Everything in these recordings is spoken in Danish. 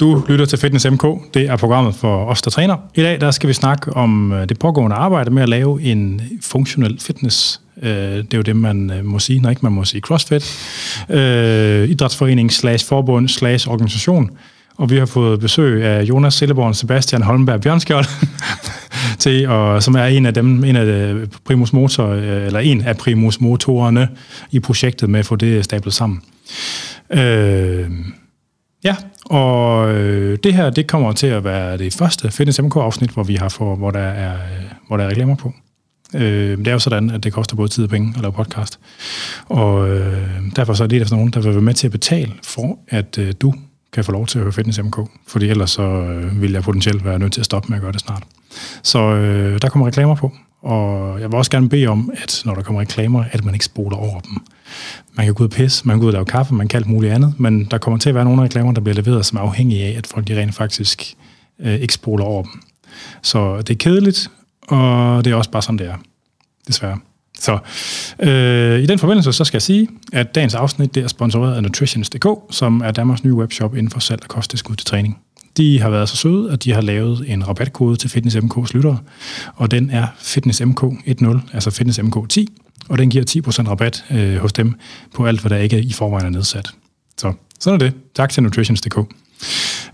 Du lytter til Fitness MK. Det er programmet for os, der træner. I dag der skal vi snakke om øh, det pågående arbejde med at lave en funktionel fitness. Øh, det er jo det, man øh, må sige, når ikke man må sige CrossFit. Idrætsforening slash forbund slash organisation. Og vi har fået besøg af Jonas Silleborn, Sebastian Holmberg Bjørnskjold, til, og, som er en af dem, en af primus motor, eller en af primus motorerne i projektet med at få det stablet sammen. Øh, Ja, og øh, det her, det kommer til at være det første Fitness MK-afsnit, hvor, vi har for, hvor, der er, øh, hvor der er reklamer på. Øh, det er jo sådan, at det koster både tid og penge at lave podcast. Og øh, derfor så er det efter nogen, der vil være med til at betale for, at øh, du kan få lov til at høre Fitness MK. Fordi ellers så øh, vil jeg potentielt være nødt til at stoppe med at gøre det snart. Så øh, der kommer reklamer på. Og jeg vil også gerne bede om, at når der kommer reklamer, at man ikke spoler over dem. Man kan gå ud og pisse, man kan gå ud og lave kaffe, man kan alt muligt andet, men der kommer til at være nogle reklamer, der bliver leveret, som er afhængige af, at folk de rent faktisk øh, ikke spoler over dem. Så det er kedeligt, og det er også bare sådan, det er. Desværre. Så øh, i den forbindelse, så skal jeg sige, at dagens afsnit det er sponsoreret af Nutritions.dk, som er Danmarks nye webshop inden for salg og kosttilskud til træning. De har været så søde, at de har lavet en rabatkode til Fitness MK's lyttere, og den er Fitness MK10, altså Fitness MK10, og den giver 10% rabat øh, hos dem på alt, hvad der ikke i forvejen er nedsat. Så sådan er det. Tak til Nutritions.dk.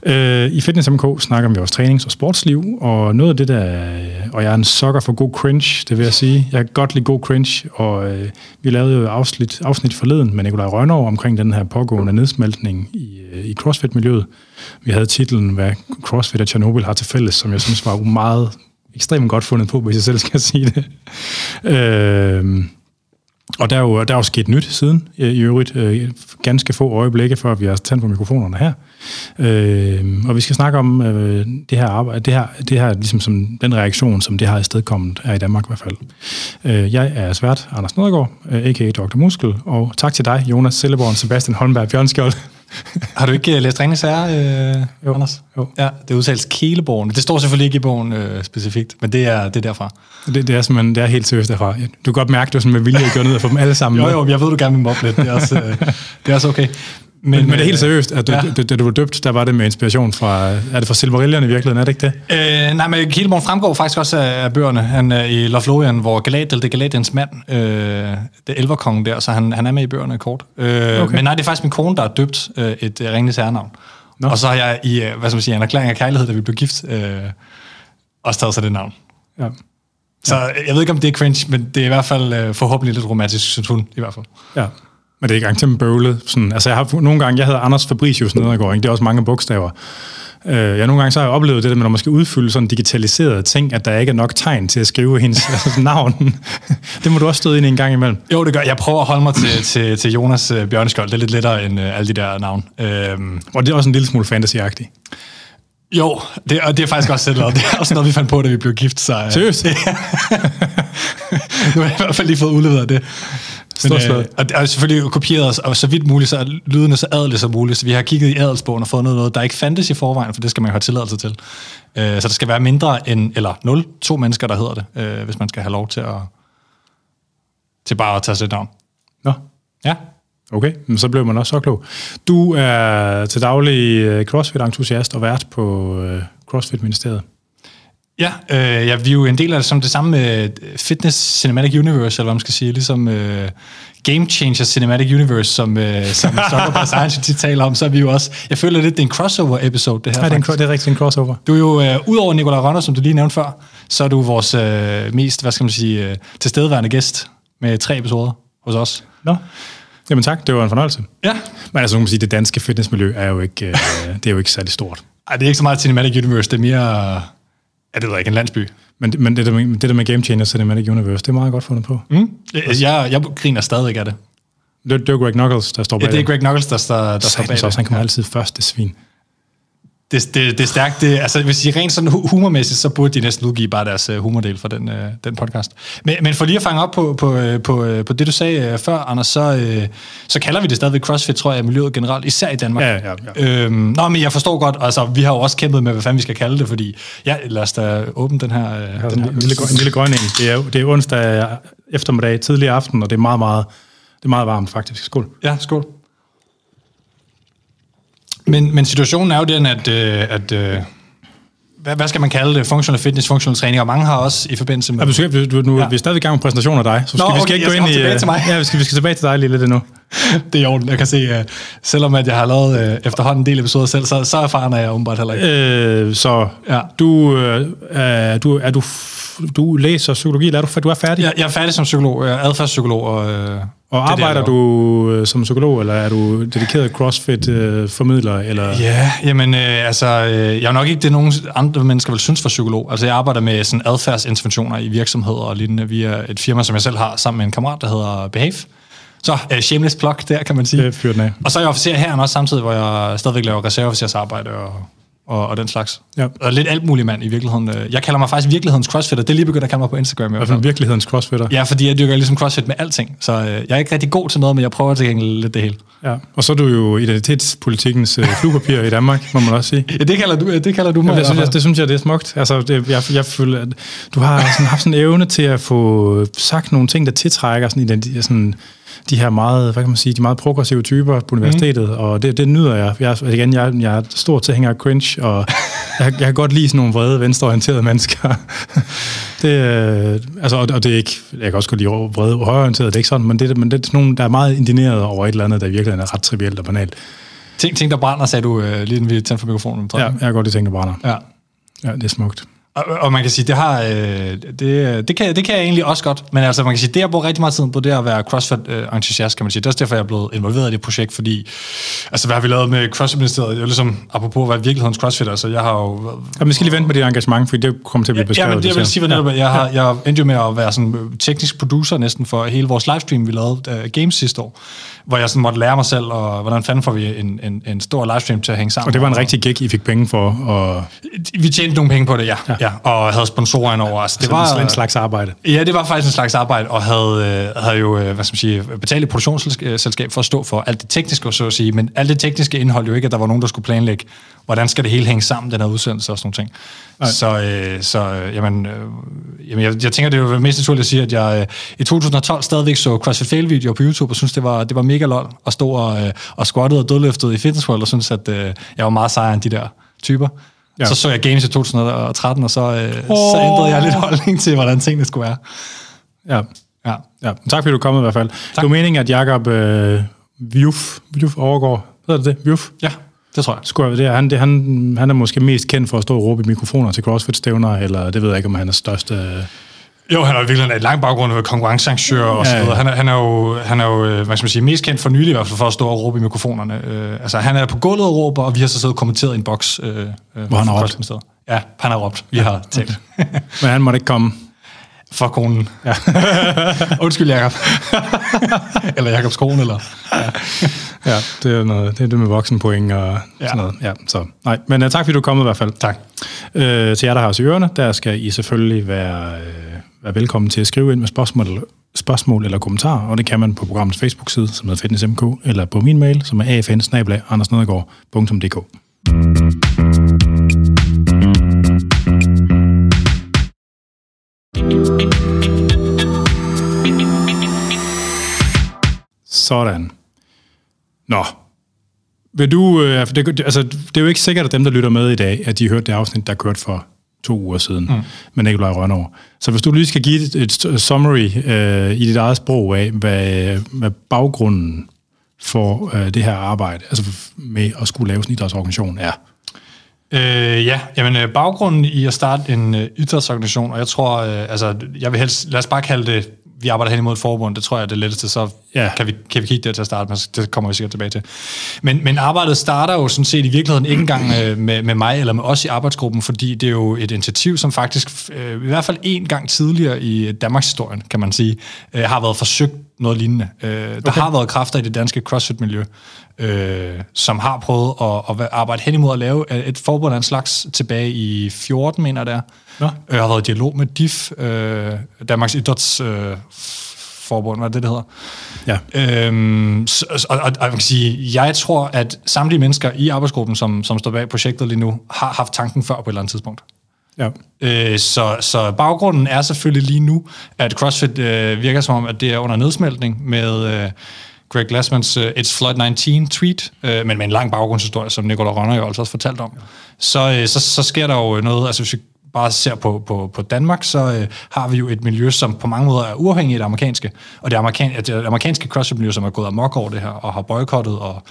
Øh, I Fitness MK snakker vi også trænings- og sportsliv, og noget af det der, og jeg er en sokker for god cringe, det vil jeg sige. Jeg kan godt lide god cringe, og øh, vi lavede jo afsnit, afsnit forleden med Nikolaj Rønner omkring den her pågående nedsmeltning i, øh, i CrossFit-miljøet. Vi havde titlen, hvad CrossFit og Chernobyl har til fælles, som jeg synes var meget ekstremt godt fundet på, hvis jeg selv skal sige det. Øh, og der er, jo, der er jo sket nyt siden, øh, i øvrigt øh, ganske få øjeblikke, før vi har tændt på mikrofonerne her. Øh, og vi skal snakke om øh, det her arbejde, det her, det her ligesom som den reaktion, som det har i stedet her i Danmark i hvert fald. Øh, jeg er svært Anders Nedergaard, øh, a.k.a. Dr. Muskel, og tak til dig, Jonas Selleborn, Sebastian Holmberg Bjørnskjold. Har du ikke uh, læst Ringningssager, øh, jo. Anders? Jo. Ja, det udtales Keleborn. Det står selvfølgelig ikke i bogen øh, specifikt, men det er, det er derfra. Det, det, er simpelthen, det er helt seriøst derfra. Du kan godt mærke, at du sådan med vilje gør ned og få dem alle sammen jo, jo, jeg ved, du gerne vil mobbe lidt. Det er også, øh, det er også okay. Men, men, men det er helt seriøst, at du, ja. da, da du var døbt, der var det med inspiration fra, er det fra Silmarillerne i virkeligheden, er det ikke det? Øh, nej, men Kielborn fremgår faktisk også af bøgerne. Han er i Lothlorien, hvor Galadriel, det er Galadriels mand, øh, det er elverkongen der, så han, han er med i bøgerne kort. Øh, okay. Men nej, det er faktisk min kone, der har døbt øh, et øh, ringende særnavn. Nå. Og så har jeg i, øh, hvad skal man sige, en erklæring af kærlighed, da vi blev gift, øh, også taget sig det navn. Ja. Så jeg ved ikke, om det er cringe, men det er i hvert fald øh, forhåbentlig lidt romantisk, synes hun i hvert fald. Ja. Men det er ikke engang bøvlet. Sådan, altså jeg har nogle gange, jeg hedder Anders Fabricius Nedergaard, ikke? det er også mange bogstaver. Øh, jeg nogle gange så har jeg oplevet det, at når man skal udfylde sådan digitaliserede ting, at der ikke er nok tegn til at skrive hendes navn. det må du også støde ind i en gang imellem. Jo, det gør Jeg prøver at holde mig til, til, til Jonas uh, Bjørneskjold. Det er lidt lettere end uh, alle de der navn. Øhm. Og det er også en lille smule fantasy-agtigt. Jo, det, og det er faktisk også selv, det er også noget, vi fandt på, da vi blev gift. Så, uh, Seriøst? nu har jeg i hvert fald lige fået udleveret det. Men, øh, og, og selvfølgelig kopieret os, og så vidt muligt, så er lydene så adelige som muligt. Så vi har kigget i adelsbogen og fået noget, der ikke fandtes i forvejen, for det skal man jo have tilladelse til. Øh, så der skal være mindre end, eller nul, to mennesker, der hedder det, øh, hvis man skal have lov til at til bare at tage sit navn. Nå. Ja. Okay, men så blev man også så klog. Du er til daglig øh, CrossFit-entusiast og vært på øh, CrossFit-ministeriet. Ja, øh, ja, vi er jo en del af det som det samme med Fitness Cinematic Universe, eller hvad man skal sige, ligesom øh, Game Changer Cinematic Universe, som, øh, som Zuckerberg Science taler om, så er vi jo også, jeg føler lidt, det er en crossover-episode, det her. Ja, det er, en, det er rigtig en crossover. Du er jo, øh, udover Nicolai Rønner, som du lige nævnte før, så er du vores øh, mest, hvad skal man sige, øh, tilstedeværende gæst med tre episoder hos os. Nå. Jamen tak, det var en fornøjelse. Ja. Men altså, man sige, det danske fitnessmiljø er jo ikke, øh, det er jo ikke særlig stort. Ej, det er ikke så meget Cinematic Universe, det er mere Ja, det ved ikke, en landsby. Men, men det, der med, det der med Game Changer Cinematic Universe, det er meget godt fundet på. Mm. Jeg, jeg, jeg griner stadig af det. Det, det er Greg Knuckles, der står bag Ja, det er Greg Knuckles, der, der, der står bag så, han kommer ja. altid først, det svin det, det, det er stærkt. Det, altså, hvis I rent sådan humormæssigt, så burde de næsten udgive bare deres uh, humordel for den, uh, den podcast. Men, men for lige at fange op på, på, uh, på, uh, på det, du sagde før, Anders, så, uh, så kalder vi det stadigvæk CrossFit, tror jeg, miljøet generelt, især i Danmark. Ja, ja, ja. Øhm, nå, men jeg forstår godt, altså, vi har jo også kæmpet med, hvad fanden vi skal kalde det, fordi, ja, lad os da åbne den her... Ja, den her en, lille, en lille grøn en. Det er, det er onsdag eftermiddag, tidlig aften, og det er meget, meget, det er meget varmt faktisk. Skål. Ja, skål. Men, men situationen er jo den, at, øh, at øh, hvad, hvad skal man kalde det? Functional fitness, functional træning, og mange har også i forbindelse med... Ja, du skal, du, nu, ja. vi er stadig i gang med præsentation af dig, så skal, Nå, vi skal okay, ikke gå ind i... tilbage til mig. Ja, vi skal, vi skal tilbage til dig lige lidt endnu. Det er i orden. Jeg kan se, uh, selvom at jeg har lavet uh, efterhånden en del episoder selv, så, så erfaren er jeg åbenbart heller ikke. Øh, så Ja. du, øh, er, du, er du, du læser psykologi, eller er du, du er færdig? Jeg, jeg er færdig som psykolog, jeg er adfærdspsykolog, og, øh, Og arbejder jeg du øh, som psykolog, eller er du dedikeret CrossFit-formidler? eller? Ja, jamen øh, altså, øh, jeg er nok ikke det, nogen andre mennesker vil synes for psykolog. Altså, jeg arbejder med sådan adfærdsinterventioner i virksomheder og lignende via et firma, som jeg selv har, sammen med en kammerat, der hedder Behave. Så uh, shameless plug der, kan man sige. Det fyrer den af. Og så er jeg officer her også samtidig, hvor jeg stadigvæk laver reserveofficersarbejde og, og, og den slags. Ja. Og lidt alt muligt mand i virkeligheden. Jeg kalder mig faktisk virkelighedens crossfitter. Det er lige begyndt at kalde mig på Instagram i hvert Altså fald. virkelighedens crossfitter. Ja, fordi jeg dyrker ligesom crossfit med alting. Så øh, jeg er ikke rigtig god til noget, men jeg prøver til gengæld lidt det hele. Ja. Og så er du jo identitetspolitikkens øh, fluepapir i Danmark, må man også sige. Ja, det kalder du, det kalder du mig. Ja, det, synes jeg, det synes jeg, det er smukt. Altså, det, jeg, jeg føler, at du har sådan, haft sådan en evne til at få sagt nogle ting, der tiltrækker sådan, identi- sådan, de her meget, hvad kan man sige, de meget progressive typer på universitetet, mm. og det, det nyder jeg. jeg igen, jeg, jeg er stor tilhænger af cringe, og jeg, jeg kan godt lide sådan nogle vrede, venstreorienterede mennesker. det, øh, altså, og, og det er ikke, jeg kan også godt lide vrede, højreorienterede, det er ikke sådan, men det, men det er sådan nogle, der er meget indineret over et eller andet, der virkelig er ret trivielt og banalt. Ting, ting der brænder, sagde du øh, lige inden vi tændte for mikrofonen. tror Ja, jeg. har godt lide ting, der brænder. ja. Ja, det er smukt. Og, og man kan sige, det har, øh, det, det, kan, det kan jeg egentlig også godt, men altså man kan sige, det jeg bruger rigtig meget tid på, det er at være CrossFit-entusiast, kan man sige. Det er også derfor, jeg er blevet involveret i det projekt, fordi, altså hvad har vi lavet med CrossFit-ministeriet? Det er jo ligesom, apropos at være virkelighedens CrossFitter, så jeg har jo... Ja, men skal lige vente med dit engagement, for det kommer til at blive Ja, beskrevet. men det, jeg vil sige, var netop, jeg, har, jeg endte jo med at være sådan teknisk producer næsten for hele vores livestream, vi lavede uh, Games sidste år, hvor jeg sådan måtte lære mig selv, og hvordan fanden får vi en, en, en stor livestream til at hænge sammen. Og det var en rigtig gig, I fik penge for, og Vi tjente nogle penge på det, ja. ja. ja og havde sponsorer indover. Altså, det det var var, en slags arbejde. Ja, det var faktisk en slags arbejde, og havde, øh, havde jo øh, hvad skal man sige, betalt et produktionsselskab for at stå for alt det tekniske, så at sige, men alt det tekniske indhold jo ikke, at der var nogen, der skulle planlægge, hvordan skal det hele hænge sammen, den her udsendelse og sådan nogle ting. Nej. Så, øh, så øh, jamen, øh, jamen jeg, jeg tænker, det jo mest naturligt at sige, at jeg øh, i 2012 stadigvæk så CrossFit Fail-videoer på YouTube, og synes det var, det var mega lol at stå og, øh, og squattede og dødløftede i Fitness World, og synes, at øh, jeg var meget sejere end de der typer. Ja. Så så jeg Games i 2013, og så, øh, oh. så ændrede jeg lidt holdning til, hvordan tingene skulle være. Ja. Ja. ja. Tak fordi du kommet i hvert fald. Tak. Det var meningen, at Jakob øh, Vjuf, Vjuf overgår, hedder det det? Vjuf? Ja, det tror jeg. Jeg, det er, han, det, han, han er måske mest kendt for at stå og råbe i mikrofoner til CrossFit-stævner, eller det ved jeg ikke, om han er største... Jo, han har virkelig en lang baggrund med konkurrencearrangør og så Ja, ja. videre. Han er, han er jo, han er jo øh, hvad skal man sige, mest kendt for nylig i hvert fald for at stå og råbe i mikrofonerne. Øh, altså, han er på gulvet og råber, og vi har så siddet og kommenteret i en boks. Øh, øh, Hvor han har råbt? Ja, han har råbt. Vi har talt. men han måtte ikke komme. For konen. Ja. Undskyld, Jacob. eller Jakobs kone, eller... Ja, det er, noget, det, er det med voksenpoint og ja. sådan noget. Ja, så, nej. Men uh, tak fordi du er kommet i hvert fald. Tak. Øh, til jer, der har os i ørerne, der skal I selvfølgelig være, øh, være velkommen til at skrive ind med spørgsmål, eller- spørgsmål eller kommentarer, og det kan man på programmets Facebook-side, som hedder FitnessMK, eller på min mail, som er afn Sådan. Nå. Vil du, øh, det, altså, det er jo ikke sikkert, at dem, der lytter med i dag, at de har hørt det afsnit, der kørte for to uger siden, mm. med Nikolaj Rønnover. Så hvis du lige skal give et, et summary øh, i dit eget sprog af, hvad, hvad baggrunden for øh, det her arbejde, altså med at skulle lave sådan en idrætsorganisation, er. Øh, ja, jamen øh, baggrunden i at starte en øh, idrætsorganisation, og jeg tror, øh, altså, jeg vil helst, lad os bare kalde det, vi arbejder hen imod et forbund, det tror jeg er det letteste, så Ja. kan, vi, kan vi kigge der til at starte, men det kommer vi sikkert tilbage til. Men, men arbejdet starter jo sådan set i virkeligheden ikke engang øh, med, med mig eller med os i arbejdsgruppen, fordi det er jo et initiativ, som faktisk øh, i hvert fald en gang tidligere i Danmarks historien, kan man sige, øh, har været forsøgt noget lignende. Øh, der okay. har været kræfter i det danske CrossFit-miljø, øh, som har prøvet at, at arbejde hen imod at lave et forbund af en slags tilbage i 14, mener jeg det er. Nå. Jeg har været i dialog med DIF, øh, Danmarks Idræts... Øh, forbund, hvad det, det hedder? Ja. Øhm, så, og, og, og man kan sige, jeg tror, at samtlige mennesker i arbejdsgruppen, som, som står bag projektet lige nu, har haft tanken før på et eller andet tidspunkt. Ja. Øh, så, så baggrunden er selvfølgelig lige nu, at CrossFit øh, virker som om, at det er under nedsmeltning med, øh, Greg Glassmans uh, It's Flood 19 tweet, uh, men med en lang baggrundshistorie, som Nicolai Rønner jo altså også fortalt om, så, uh, så, så sker der jo noget, altså hvis vi bare ser på, på, på Danmark, så øh, har vi jo et miljø, som på mange måder er uafhængigt af det amerikanske, og det, amerikan, det amerikanske CrossFit-miljø, som er gået amok over det her, og har boykottet og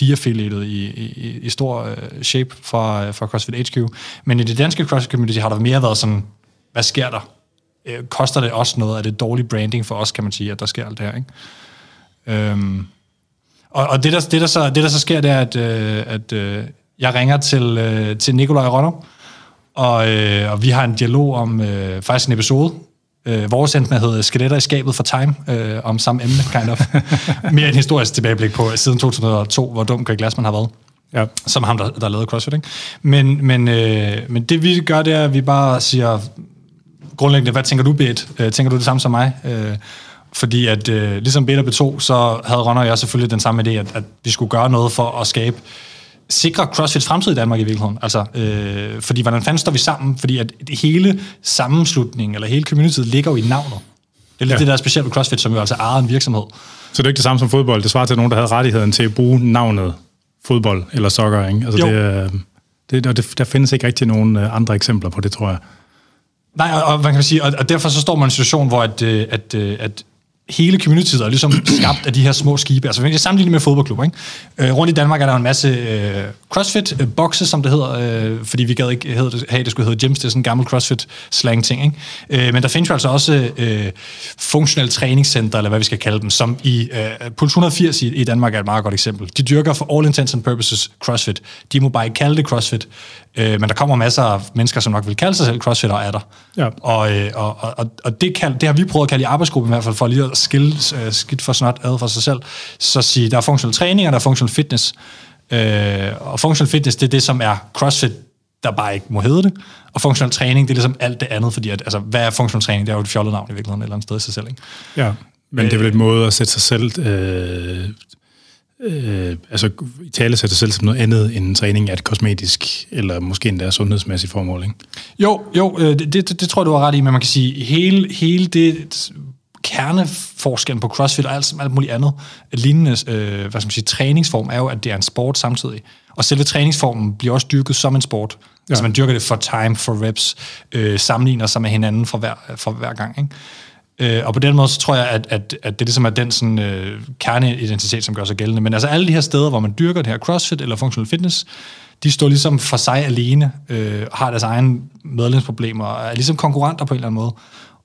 deaffiliated i, i, i stor øh, shape fra, øh, fra CrossFit HQ. Men i det danske CrossFit community har der mere været sådan, hvad sker der? Øh, koster det også noget? Er det dårlig branding for os, kan man sige, at der sker alt det her, ikke? Øhm, og og det, der, det, der så, det, der så sker, det er, at, øh, at øh, jeg ringer til, øh, til Nikolaj Rønner, og, øh, og vi har en dialog om øh, faktisk en episode. Øh, vores endte med hedder Skeletter i skabet for Time, øh, om samme emne, kind of. Mere en historisk tilbageblik på siden 2002, hvor dum Greg Glassman har været. Ja. Som ham, der, der lavede CrossFit. Ikke? Men, men, øh, men det vi gør, det er, at vi bare siger, grundlæggende, hvad tænker du, Beat? Øh, tænker du det samme som mig? Øh, fordi at, øh, ligesom Beta B2, så havde Ronner og jeg selvfølgelig den samme idé, at, at vi skulle gøre noget for at skabe sikre CrossFits fremtid i Danmark i virkeligheden. Altså, øh, fordi hvordan fanden står vi sammen? Fordi at hele sammenslutningen, eller hele communityet, ligger jo i navnet. Det er lidt ja. det, der er specielt ved CrossFit, som jo altså ejer en virksomhed. Så det er ikke det samme som fodbold? Det svarer til nogen, der havde rettigheden til at bruge navnet fodbold eller soccer, ikke? Altså, jo. det, det, det, der findes ikke rigtig nogen øh, andre eksempler på det, tror jeg. Nej, og, og, man kan sige, og, og derfor så står man i en situation, hvor at, øh, at, øh, at hele communityet er ligesom skabt af de her små skibe. Altså, hvis jeg sammenligner med fodboldklubber, ikke? Øh, rundt i Danmark er der en masse øh, CrossFit-bokse, øh, som det hedder, øh, fordi vi gad ikke hedde, hey, det skulle hedde gyms, det er sådan en gammel CrossFit-slang-ting, ikke? Øh, men der findes jo altså også øh, funktionelle træningscenter, eller hvad vi skal kalde dem, som i øh, Puls 180 i, i Danmark er et meget godt eksempel. De dyrker for all intents and purposes CrossFit. De må bare ikke kalde det CrossFit, øh, men der kommer masser af mennesker, som nok vil kalde sig selv CrossFit og er der. Ja. Og, øh, og, og, og det, kan, det har vi prøvet at kalde i arbejdsgruppen i hvert fald, for lige at skille øh, skidt for snart ad for sig selv, så sige, der er funktionel træning, og der er funktionel fitness. Øh, og funktionel fitness, det er det, som er CrossFit, der bare ikke må hedde det. Og funktionel træning, det er ligesom alt det andet, fordi at, altså, hvad er funktionel træning? Det er jo et fjollet navn i virkeligheden, et eller andet sted i sig selv. Ikke? Ja, men det er vel et måde at sætte sig selv øh, øh, altså i tale sætter selv som noget andet end træning af et kosmetisk, eller måske endda sundhedsmæssigt formål, ikke? Jo, jo, øh, det, det, det tror jeg, du har ret i, men man kan sige, hele, hele det kerneforskellen på CrossFit og alt, alt muligt andet lignende øh, hvad skal man sige, træningsform er jo, at det er en sport samtidig. Og selve træningsformen bliver også dyrket som en sport. Ja. Altså man dyrker det for time, for reps, øh, sammenligner sig med hinanden for hver, for hver gang. Ikke? Øh, og på den måde, så tror jeg, at, at, at det ligesom er den sådan, øh, kerneidentitet, som gør sig gældende. Men altså alle de her steder, hvor man dyrker det her CrossFit eller functional fitness, de står ligesom for sig alene, øh, har deres egen medlemsproblemer, og er ligesom konkurrenter på en eller anden måde.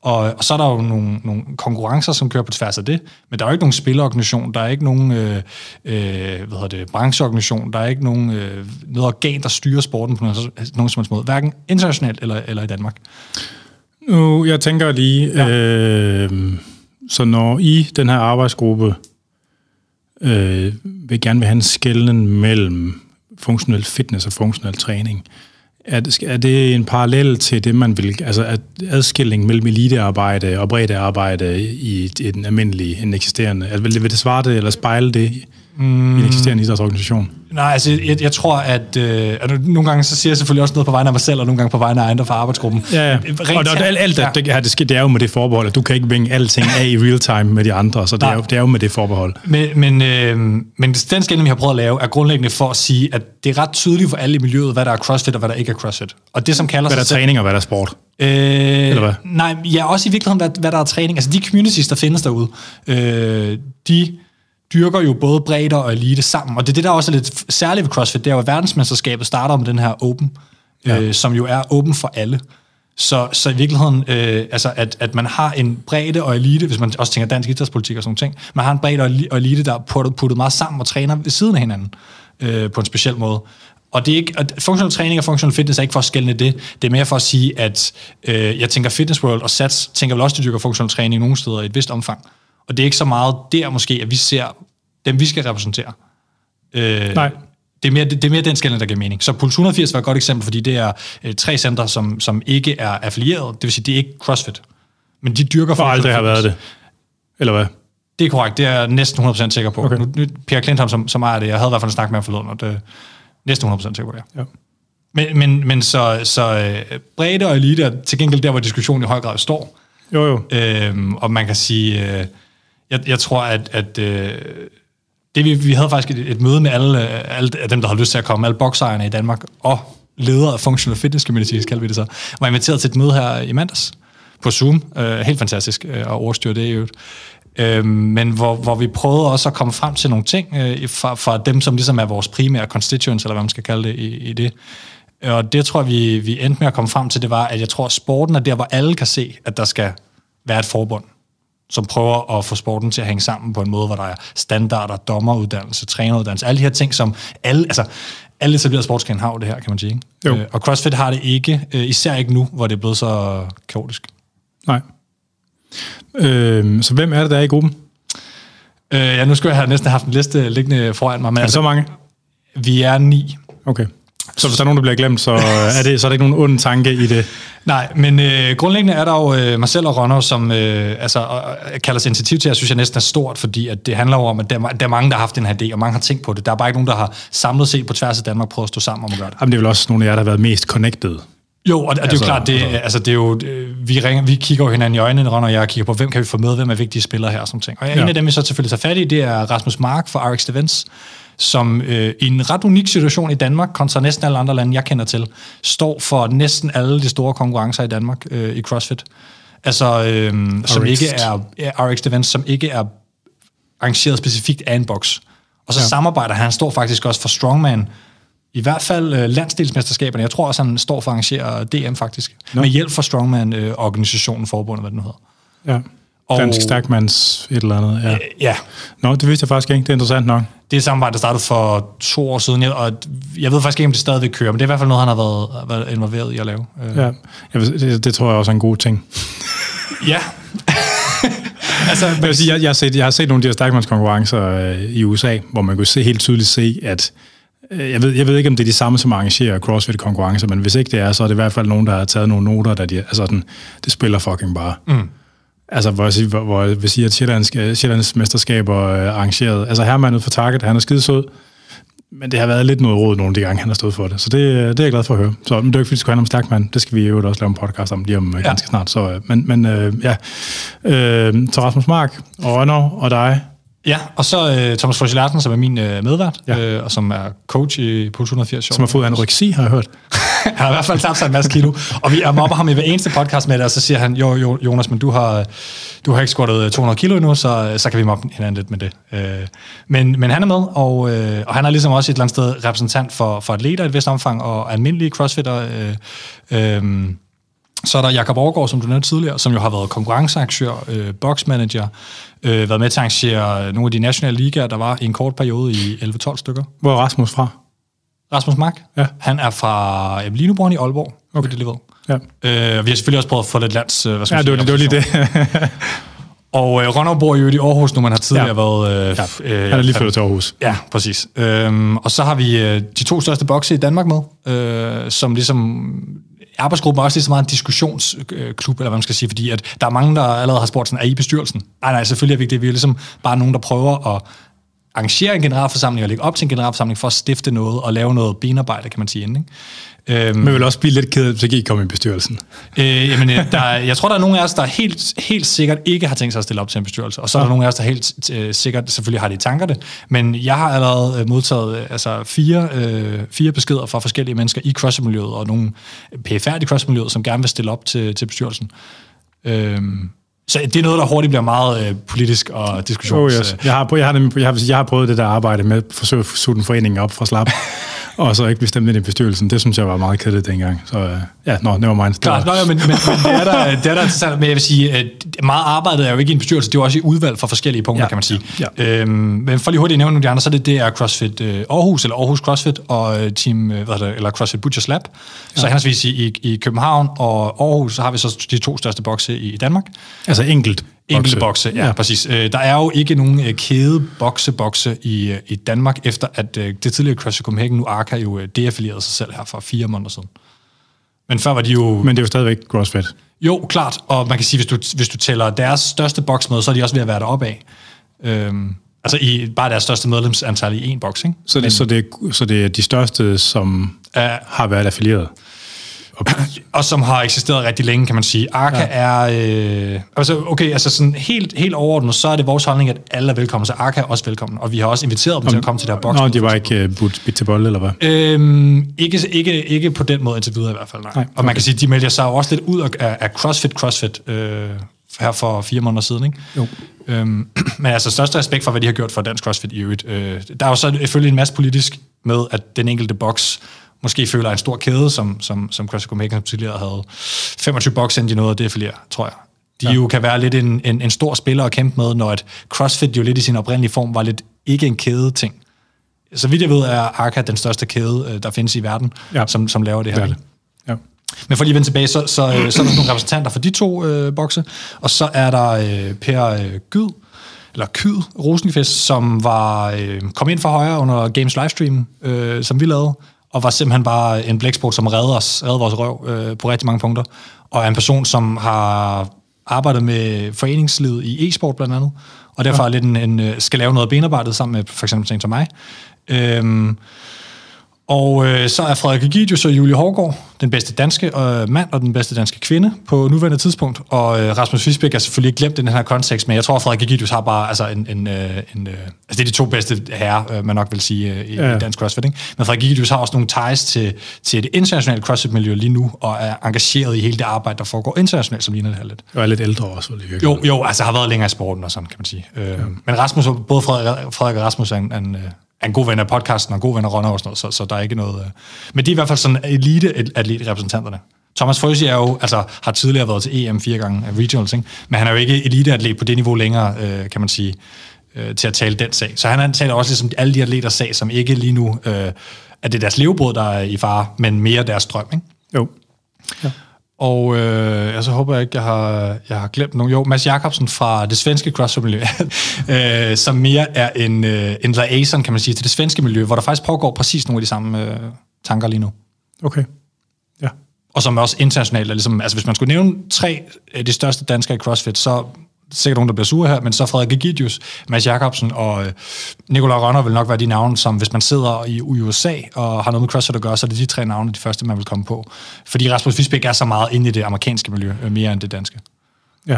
Og, og så er der jo nogle, nogle konkurrencer, som kører på tværs af det, men der er jo ikke nogen spillerorganisation, der er ikke nogen øh, øh, hvad hedder det, brancheorganisation, der er ikke nogen, øh, noget organ, der styrer sporten på nogen, nogen som helst måde, hverken internationalt eller, eller i Danmark. Nu, jeg tænker lige, ja. øh, så når I, den her arbejdsgruppe, øh, vil gerne vil have en skælden mellem funktionel fitness og funktionel træning, er det, er det en parallel til det, man vil, altså at adskilling mellem elitearbejde og breddearbejde i en almindelig, en eksisterende, altså vil det, vil det svare det, eller spejle det mm. i en eksisterende idrætsorganisation? Nej, altså jeg, jeg tror, at, øh, at nogle gange så siger jeg selvfølgelig også noget på vegne af mig selv, og nogle gange på vegne af andre fra arbejdsgruppen. Ja, ja. Rent og, og, alt, alt ja. det, det, det, det er jo med det forbehold, at du kan ikke vinge alting af i real time med de andre, så det, er jo, det er jo med det forbehold. Men, men, øh, men den skældning, vi har prøvet at lave, er grundlæggende for at sige, at det er ret tydeligt for alle i miljøet, hvad der er CrossFit og hvad der ikke er CrossFit. Og det, som kalder hvad der er træning og hvad der er sport. Øh, Eller hvad? Nej, ja, også i virkeligheden, hvad, hvad der er træning. Altså de communities, der findes derude, øh, de dyrker jo både bredder og elite sammen. Og det er det, der også er lidt særligt ved CrossFit, det er jo, at verdensmesterskabet starter med den her Open, ja. øh, som jo er åben for alle. Så, så i virkeligheden, øh, altså at, at man har en bredde og elite, hvis man også tænker dansk idrætspolitik og sådan ting, man har en bredde og elite, der er puttet, puttet meget sammen og træner ved siden af hinanden øh, på en speciel måde. Og det er ikke, at funktionel træning og funktionel fitness er ikke for at skælne det. Det er mere for at sige, at øh, jeg tænker Fitness World og SATS tænker vel også, at de dyrker funktionel træning nogle steder i et vist omfang. Og det er ikke så meget der måske, at vi ser dem, vi skal repræsentere. Øh, Nej. Det er, mere, det, det er mere den skældning, der giver mening. Så Puls 180 var et godt eksempel, fordi det er øh, tre centre, som, som ikke er affilieret. Det vil sige, det er ikke CrossFit. Men de dyrker for... Aldrig har været det. Eller hvad? Det er korrekt. Det er jeg næsten 100% sikker på. Okay. Nu, nu, Pierre Clinton, som, som ejer det, jeg havde i hvert fald en snak med ham forleden, og det er næsten 100% sikker på det. Ja. Men, men, men så, så øh, bredde og elite er til gengæld der, hvor diskussionen i høj grad står. Jo, jo. Øhm, og man kan sige, øh, jeg, jeg tror, at, at øh, det vi, vi havde faktisk et, et møde med alle, øh, alle dem, der har lyst til at komme, alle boksejerne i Danmark, og ledere af Functional Fitness Community, kalder vi det så, var inviteret til et møde her i mandags på Zoom. Øh, helt fantastisk øh, at overstyre det i øvrigt. Øh, men hvor, hvor vi prøvede også at komme frem til nogle ting øh, fra, fra dem, som ligesom er vores primære constituents, eller hvad man skal kalde det i, i det. Og det tror jeg, vi, vi endte med at komme frem til, det var, at jeg tror, at sporten er der, hvor alle kan se, at der skal være et forbund, som prøver at få sporten til at hænge sammen på en måde, hvor der er standarder, dommeruddannelse, træneruddannelse, alle de her ting, som alle, altså, alle etablerede sportsgrene har det her, kan man sige. Jo. Øh, og CrossFit har det ikke, øh, især ikke nu, hvor det er blevet så kaotisk. Nej. Øh, så hvem er det, der er i gruppen? Øh, ja, nu skulle jeg have næsten haft en liste liggende foran mig. Men er det altså, så mange? Vi er ni. Okay. Så hvis der er nogen, der bliver glemt, så er, det, så er der ikke nogen ond tanke i det? Nej, men øh, grundlæggende er der jo øh, selv og Ronner, som øh, altså, øh, kalder sig initiativ til, jeg synes jeg næsten er stort, fordi at det handler jo om, at der, der er mange, der har haft den her idé, og mange har tænkt på det. Der er bare ikke nogen, der har samlet set på tværs af Danmark prøvet at stå sammen om at gøre det. Jamen, det er vel også nogle af jer, der har været mest connected. Jo, og, og det er jo altså, klart, det, altså, altså, det er jo, vi, ringer, vi kigger jo hinanden i øjnene, Ron og jeg kigger på, hvem kan vi få med, hvem er vigtige spillere her, som ting. Og ja. en af dem, vi så selvfølgelig tager fat i, det er Rasmus Mark fra RX Events, som øh, i en ret unik situation i Danmark, kontra næsten alle andre lande, jeg kender til, står for næsten alle de store konkurrencer i Danmark øh, i CrossFit. Altså, øh, som ikke er, er RX Events, som ikke er arrangeret specifikt af en box. Og så ja. samarbejder han, han står faktisk også for Strongman, i hvert fald øh, landsdelsmesterskaberne. Jeg tror også, han står for at arrangere DM faktisk. No. Med hjælp fra Strongman-organisationen, øh, forbundet, hvad den hedder. Ja. Og, Dansk Stærkmands et eller andet, ja. Øh, ja. Nå, det vidste jeg faktisk ikke. Det er interessant nok. Det er et samarbejde, der startede for to år siden, og jeg ved faktisk ikke, om det stadigvæk kører, men det er i hvert fald noget, han har været, været involveret i at lave. Øh. Ja, jeg ved, det, det tror jeg også er en god ting. ja. altså, jeg, vil sige, jeg, jeg, har set, jeg har set nogle af de her stærkmandskonkurrencer øh, i USA, hvor man kunne se, helt tydeligt se, at øh, jeg ved, jeg ved ikke, om det er de samme, som arrangerer CrossFit-konkurrencer, men hvis ikke det er, så er det i hvert fald nogen, der har taget nogle noter, der de, altså den, det spiller fucking bare. Mm. Altså, hvor jeg, hvor, hvor jeg vil sige, at Sjællands, Sjællands mesterskaber er arrangeret. Altså, Herman for Target, han er skidesød, men det har været lidt noget råd nogle af de gange, han har stået for det. Så det, det er jeg glad for at høre. Så men det er ikke, fordi det handle om mand. Det skal vi jo også lave en podcast om lige om øh, ja. ganske snart. Så, øh, men men øh, ja, øh, så Rasmus Mark og Rønner og dig, Ja, og så uh, Thomas Larsen, som er min uh, medvært, ja. uh, og som er coach i Puls 180 Som har fået anoreksi, har jeg hørt han har i hvert fald tabt sig en masse kilo. Og vi er mobber ham i hver eneste podcast med det, og så siger han, jo, jo Jonas, men du har, du har ikke squattet øh, 200 kilo endnu, så, øh, så kan vi mobbe hinanden lidt med det. Øh, men, men han er med, og, og han er ligesom også et eller andet sted repræsentant for, for atleter i et vist omfang, og almindelige crossfitter. Uh, så er der Jakob Aargaard, som du nævnte tidligere, som jo har været konkurrenceaktør, øh, boxmanager, øh, været med til at arrangere nogle af de nationale ligaer, der var i en kort periode i 11-12 stykker. Hvor er Rasmus fra? Rasmus Mark? Ja. Han er fra Ebelineborn i Aalborg, okay. det lige ved. Ja. Øh, vi har selvfølgelig også prøvet at få lidt lands... Øh, hvad skal ja, det var, det var lige det. Og øh, Ronald bor jo i Aarhus nu, man har tidligere ja. været... Øh, ja. øh, Han er lige flyttet til Aarhus. Ja, præcis. Øhm, og så har vi øh, de to største bokse i Danmark med, øh, som ligesom arbejdsgruppen er også lige så meget en diskussionsklub, eller hvad man skal sige, fordi at der er mange, der allerede har spurgt sådan, er I bestyrelsen? Nej, nej, selvfølgelig er vi ikke det. Vi er ligesom bare nogen, der prøver at arrangere en generalforsamling og lægge op til en generalforsamling for at stifte noget og lave noget benarbejde, kan man sige. Ikke? Øhm, Men vil også blive lidt ked hvis ikke I kommer i bestyrelsen. Øh, jamen, øh, der, jeg tror, der er nogle af os, der helt, helt sikkert ikke har tænkt sig at stille op til en bestyrelse. Og så er der ja. nogle af os, der helt øh, sikkert selvfølgelig har det i tanker det. Men jeg har allerede øh, modtaget altså fire, øh, fire beskeder fra forskellige mennesker i CrossFit-miljøet, og nogle PFR i CrossFit-miljøet, som gerne vil stille op til, til bestyrelsen. Øh, så det er noget, der hurtigt bliver meget øh, politisk og diskussions... Oh, yes. jeg, har, jeg, har, jeg, har, jeg har prøvet det der arbejde med at forsøge at suge den foreningen op fra slap. og så ikke stemt ind i bestyrelsen. Det synes jeg var meget kedeligt dengang. Så uh, ja, nå, never mind. Klart, nå, ja, men, men, men, det er der, det er der interessant, men jeg vil sige, at meget arbejdet er jo ikke i en bestyrelse, det er jo også i udvalg for forskellige punkter, ja, kan man sige. Ja. Øhm, men for lige hurtigt at nævne nogle af de andre, så er det, det er CrossFit uh, Aarhus, eller Aarhus CrossFit, og uh, team, hvad det, eller CrossFit Butchers Lab. Ja. Så henholdsvis i, i København og Aarhus, så har vi så de to største bokse i, i Danmark. Altså enkelt Enkelte bokse, ja, ja, præcis. Øh, der er jo ikke nogen øh, kæde bokse-bokse i, øh, i Danmark, efter at det tidligere CrossFit Copenhagen, nu Arca, jo deaffilieret sig selv her for fire måneder siden. Men før var de jo... Men det er jo stadigvæk CrossFit. Jo, klart. Og man kan sige, hvis du, hvis du tæller deres største boksmøde, så er de også ved at være deroppe af. Øhm, altså i bare deres største medlemsantal i en boks, ikke? Så det, Men, så, det, så det er de største, som uh, har været affilieret? Og, og som har eksisteret rigtig længe, kan man sige. Arca ja. er... Øh, altså, okay, altså sådan helt, helt overordnet, så er det vores holdning, at alle er velkommen, så Arca er også velkommen. Og vi har også inviteret dem Om, til at komme til der boks. Nå, de var ikke uh, budt bit til bold, eller hvad? Øhm, ikke, ikke, ikke på den måde indtil videre i hvert fald, nej. nej okay. Og man kan sige, de melder sig jo også lidt ud af, af CrossFit CrossFit øh, her for fire måneder siden, ikke? Jo. Øhm, men altså største respekt for, hvad de har gjort for dansk CrossFit i øvrigt. Øh, der er jo så selvfølgelig en masse politisk med, at den enkelte boks måske føler en stor kæde, som, som, som CrossFit Copenhagen tidligere havde 25 boks ind i noget, og det er flere, tror jeg. De ja. jo kan være lidt en, en, en stor spiller at kæmpe med, når et CrossFit jo lidt i sin oprindelige form var lidt ikke en kæde ting. Så vidt jeg ved, er Arca den største kæde, øh, der findes i verden, ja. som, som laver det her. Det. Ja. Men for lige at vende tilbage, så, så, øh, så er der nogle repræsentanter for de to øh, bokse, og så er der øh, Per øh, Gyd, eller Kyd Rosenqvist, som var øh, kom ind for højre under Games livestream, øh, som vi lavede, og var simpelthen bare en blæksport, som redde, os, redde vores røv øh, på rigtig mange punkter, og er en person, som har arbejdet med foreningslivet i e-sport blandt andet, og derfor ja. lidt en, en, øh, skal lave noget benarbejdet sammen med for eksempel en som mig. Øh, og øh, så er Frederik Egidius og Julie Hårgaard den bedste danske øh, mand og den bedste danske kvinde på nuværende tidspunkt. Og øh, Rasmus Fisbæk er selvfølgelig ikke glemt i den her kontekst, men jeg tror, at Frederik Egidius har bare altså en... en, øh, en øh, altså det er de to bedste herrer, øh, man nok vil sige, øh, i, ja. i dansk CrossFit. Ikke? Men Frederik Egidius har også nogle ties til, til det internationale CrossFit-miljø lige nu, og er engageret i hele det arbejde, der foregår internationalt, som ligner det her lidt. Og er lidt ældre også, vel? Jo, jo, altså har været længere i sporten og sådan, kan man sige. Øh, ja. Men Rasmus, både Frederik, Frederik og Rasmus er en, en er en god ven af podcasten og en god ven af Ronner og sådan noget, så, så der er ikke noget... Øh. Men de er i hvert fald sådan elite atlet-repræsentanterne. Thomas Frøsi er jo, altså, har tidligere været til EM fire gange af regionals, ikke? men han er jo ikke eliteatlet på det niveau længere, øh, kan man sige, øh, til at tale den sag. Så han taler også ligesom alle de atleters sag, som ikke lige nu øh, er det deres levebrød, der er i fare, men mere deres drøm. Ikke? Jo. Ja. Og øh, jeg så håber jeg ikke, jeg har, jeg har glemt nogen. Jo, Mads Jakobsen fra det svenske CrossFit-miljø, øh, som mere er en, øh, en liaison, kan man sige, til det svenske miljø, hvor der faktisk pågår præcis nogle af de samme øh, tanker lige nu. Okay, ja. Og som er også internationalt. Ligesom, altså hvis man skulle nævne tre af de største danskere i CrossFit, så sikkert nogen, der bliver sure her, men så Frederik Egidius, Mads Jakobsen og øh, Nikolaj Rønner vil nok være de navne, som hvis man sidder i USA og har noget med CrossFit at gøre, så er det de tre navne, de første, man vil komme på. Fordi Rasmus Fisbæk er så meget inde i det amerikanske miljø, øh, mere end det danske. Ja,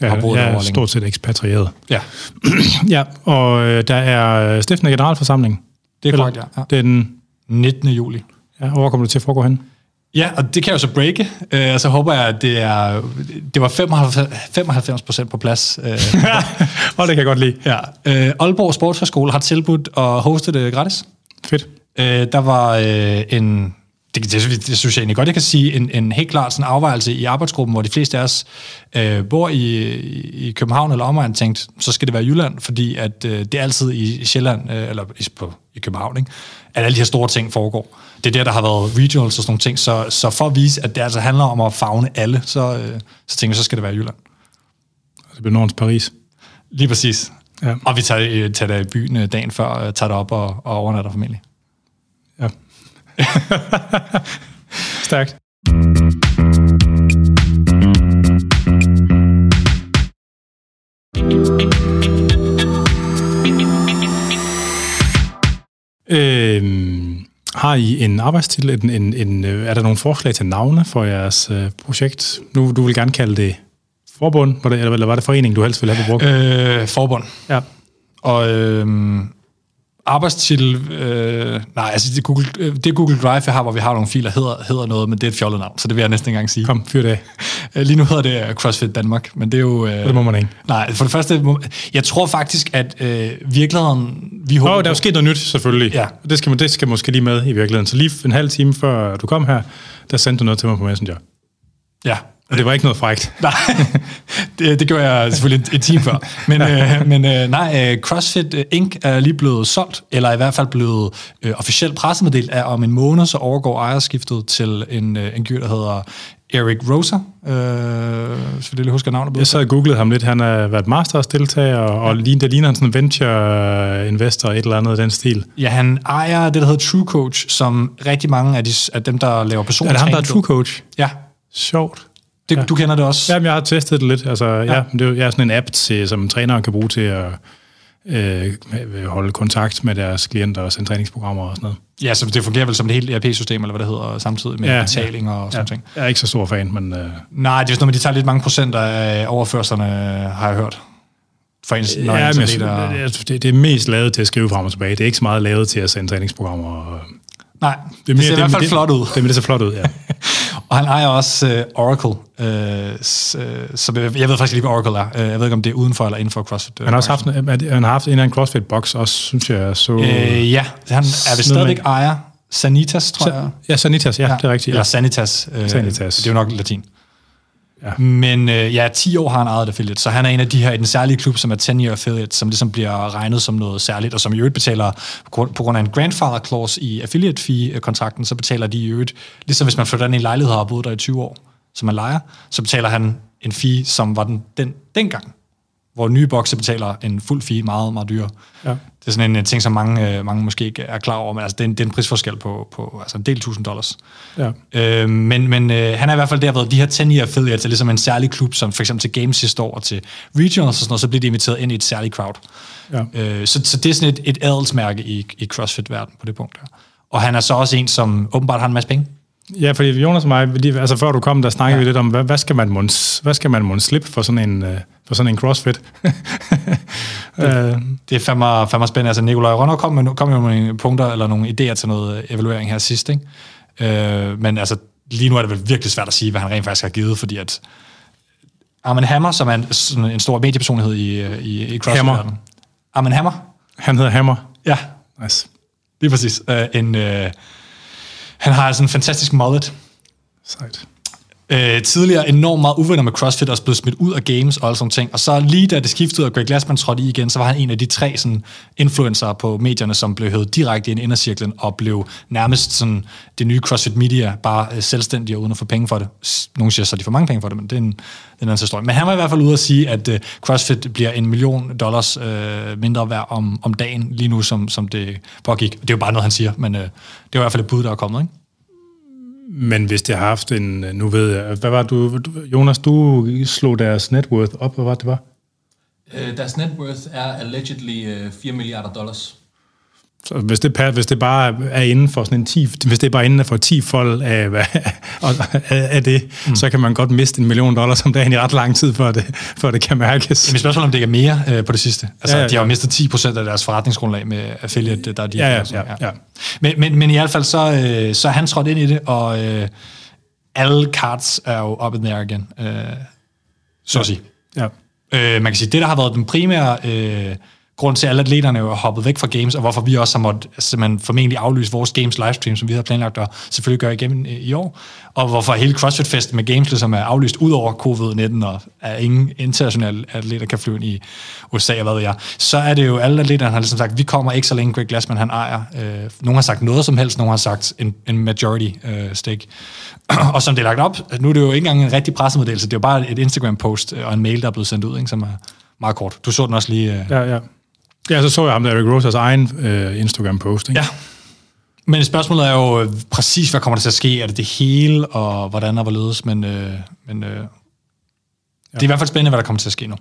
Ja, jeg er stort set ekspatrieret. Ja. ja, og øh, der er stiftende generalforsamling. Det er korrekt, ja. ja. Den 19. juli. Ja, hvor kommer det til at foregå hen? Ja, og det kan jeg jo så breake, øh, og så håber jeg, at det er det var 95 procent på plads. Øh, og det kan jeg godt lide. Ja. Øh, Aalborg Sportshøjskole har tilbudt at hoste det gratis. Fedt. Øh, der var øh, en, det, det, det synes jeg egentlig godt, jeg kan sige, en, en helt klar sådan afvejelse i arbejdsgruppen, hvor de fleste af os øh, bor i, i København eller omegn, tænkt, så skal det være Jylland, fordi at øh, det er altid i Sjælland, øh, eller i, på, i København, ikke? at alle de her store ting foregår det er der, der har været regionals og sådan nogle ting. Så, så for at vise, at det altså handler om at fagne alle, så, øh, så tænker jeg, så skal det være Jylland. Det bliver Nordens Paris. Lige præcis. Ja. Og vi tager, øh, tager det i byen øh, dagen før, øh, tager det op og, og overnatter formentlig. Stærkt. Øhm, har I en arbejdstitel? En, en, en, øh, er der nogle forslag til navne for jeres øh, projekt? Nu du vil gerne kalde det forbund, var det, eller var det forening, du helst ville have på brugt? Øh, forbund. Ja. Og øh, arbejdstitel, øh, nej, altså det Google, øh, det Google Drive, jeg har, hvor vi har nogle filer, hedder, hedder noget, men det er et fjollet navn, så det vil jeg næsten ikke engang sige. Kom, fyr det øh, Lige nu hedder det CrossFit Danmark, men det er jo... Øh, det må man ikke. Nej, for det første, jeg tror faktisk, at øh, virkeligheden... Vi håber, oh, der er jo sket noget nyt, selvfølgelig. Ja. Det skal, det skal måske lige med i virkeligheden. Så lige en halv time før du kom her, der sendte du noget til mig på Messenger. Ja, og det var ikke noget frægt. Nej, det, det gjorde jeg selvfølgelig en, en time før. Men, øh, men øh, nej, øh, CrossFit øh, Inc. er lige blevet solgt, eller i hvert fald blevet øh, officielt pressemeddelt, at om en måned så overgår ejerskiftet til en, øh, en gyr, der hedder Eric Rosa. Øh, så det husker navnet. Jeg så og googlede ham lidt. Han har været Masters-deltager, og ja. det ligner han sådan en venture-investor, et eller andet af den stil. Ja, han ejer det, der hedder True Coach, som rigtig mange af, de, af dem, der laver personlig Er det ham, der er True Coach? Ja. Sjovt. Det, ja. Du kender det også? Jamen, jeg har testet det lidt. Altså, ja. Ja, det er, jeg er sådan en app, til, som træneren kan bruge til at øh, holde kontakt med deres klienter og sende træningsprogrammer og sådan noget. Ja, så det fungerer vel som det hele ERP-system, eller hvad det hedder, samtidig med ja, betaling ja, og sådan ja. ting. Jeg er ikke så stor fan, men... Øh... Nej, det er sådan noget, de tager lidt mange procent af overførslerne, har jeg hørt. For en, ja, men jeg, det, det, det er mest lavet til at skrive frem og tilbage. Det er ikke så meget lavet til at sende træningsprogrammer. Og, Nej, det, er mere, det ser det, i hvert fald det, flot ud. Det, det, det ser flot ud, ja. og han ejer også uh, Oracle, uh, så jeg, jeg ved faktisk ikke, hvad Oracle er. Uh, jeg ved ikke, om det er udenfor eller inden for CrossFit. Uh, han, har også haft, han har haft en eller anden CrossFit-box også, synes jeg. Så, uh, ja, han er vist stadigvæk ejer Sanitas, tror jeg. Ja, Sanitas, ja, ja. det er rigtigt. Ja. Eller Sanitas. Uh, Sanitas. Det er jo nok latin. Ja. Men øh, ja, 10 år har han ejet affiliate, så han er en af de her i den særlige klub, som er 10-year affiliate, som ligesom bliver regnet som noget særligt, og som i øvrigt betaler, på grund af en grandfather clause i affiliate fee-kontrakten, så betaler de i øvrigt, ligesom hvis man flytter ind i en lejlighed og har boet der i 20 år, som man lejer, så betaler han en fee, som var den, den dengang hvor nye bokse betaler en fuld fee meget, meget dyre. Ja. Det er sådan en, ting, som mange, øh, mange måske ikke er klar over, men altså, det, er en, det er en prisforskel på, på altså en del tusind dollars. Ja. Øh, men men øh, han er i hvert fald der været de her 10 year affiliates, er ligesom en særlig klub, som for eksempel til Games sidste år og til Regionals og sådan noget, så bliver de inviteret ind i et særligt crowd. Ja. Øh, så, så det er sådan et, et adelsmærke i, i CrossFit-verdenen på det punkt der. Og han er så også en, som åbenbart har en masse penge. Ja, fordi Jonas og mig, altså før du kom, der snakkede ja. vi lidt om, hvad, hvad skal man hvad skal man slippe for sådan en, for sådan en crossfit? det, det er fandme, fandme spændende. Altså, Nikolaj Rønner kom, med, kom med nogle punkter eller nogle idéer til noget evaluering her sidst, ikke? Uh, men altså, lige nu er det vel virkelig svært at sige, hvad han rent faktisk har givet, fordi at Armin Hammer, som er en, sådan en stor mediepersonlighed i, i, i CrossFit. Hammer. Armin Hammer. Han hedder Hammer. Ja. Nice. Lige præcis. Uh, en, uh, han har altså en fantastisk mullet. Sejt. Øh, tidligere enormt meget uvenner med CrossFit, og blevet smidt ud af games og alle sådan ting. Og så lige da det skiftede, og Greg Glassman trådte i igen, så var han en af de tre sådan, influencer på medierne, som blev hævet direkte ind i indercirklen, og blev nærmest sådan, det nye CrossFit Media, bare øh, selvstændig og uden at få penge for det. Nogle siger så, de får mange penge for det, men det er en, det er en anden historie. Men han var i hvert fald ude at sige, at øh, CrossFit bliver en million dollars øh, mindre værd om, om dagen, lige nu som, som det pågik. Det er jo bare noget, han siger, men øh, det er i hvert fald et bud, der er kommet, ikke? Men hvis det har haft en, nu ved jeg, hvad var du, Jonas, du slog deres net worth op, hvad var det, var? Uh, deres net worth er allegedly øh, 4 milliarder dollars. Så hvis det, hvis det bare er inden for sådan en 10, hvis det er bare inden for 10 fold af, af, af det, mm. så kan man godt miste en million dollars om dagen i ret lang tid, før det, før det kan mærkes. Men spørgsmålet om det er mere øh, på det sidste. Altså, ja, ja, ja. de har jo mistet 10 procent af deres forretningsgrundlag med affiliate, der er de ja, ja, ja, ja. Men, men, men i hvert fald, så, øh, så er han trådt ind i det, og øh, alle cards er jo up in the air igen. Øh, så at sige. Ja. Øh, man kan sige, det der har været den primære... Øh, grund til, at alle atleterne er hoppet væk fra games, og hvorfor vi også har måttet altså, simpelthen formentlig aflyse vores games livestream, som vi havde planlagt at selvfølgelig gøre igennem øh, i år, og hvorfor hele CrossFit-festen med games ligesom er aflyst ud over covid-19, og at ingen internationale atleter kan flyve ind i USA, og hvad ved jeg, så er det jo alle atleterne har ligesom sagt, vi kommer ikke så længe Greg Glassman han ejer. Øh, nogle har sagt noget som helst, nogle har sagt en, en majority øh, stake. og som det er lagt op, nu er det jo ikke engang en rigtig pressemeddelelse, det er jo bare et Instagram-post øh, og en mail, der er blevet sendt ud, ikke, som er meget kort. Du så den også lige. Øh, ja, ja. Ja, så så jeg ham der Eric Rosers egen øh, Instagram-post. Ikke? Ja. Men spørgsmålet er jo øh, præcis, hvad kommer der til at ske? Er det det hele, og hvordan og hvorledes? Men, øh, men øh, ja. det er i hvert fald spændende, hvad der kommer til at ske nu.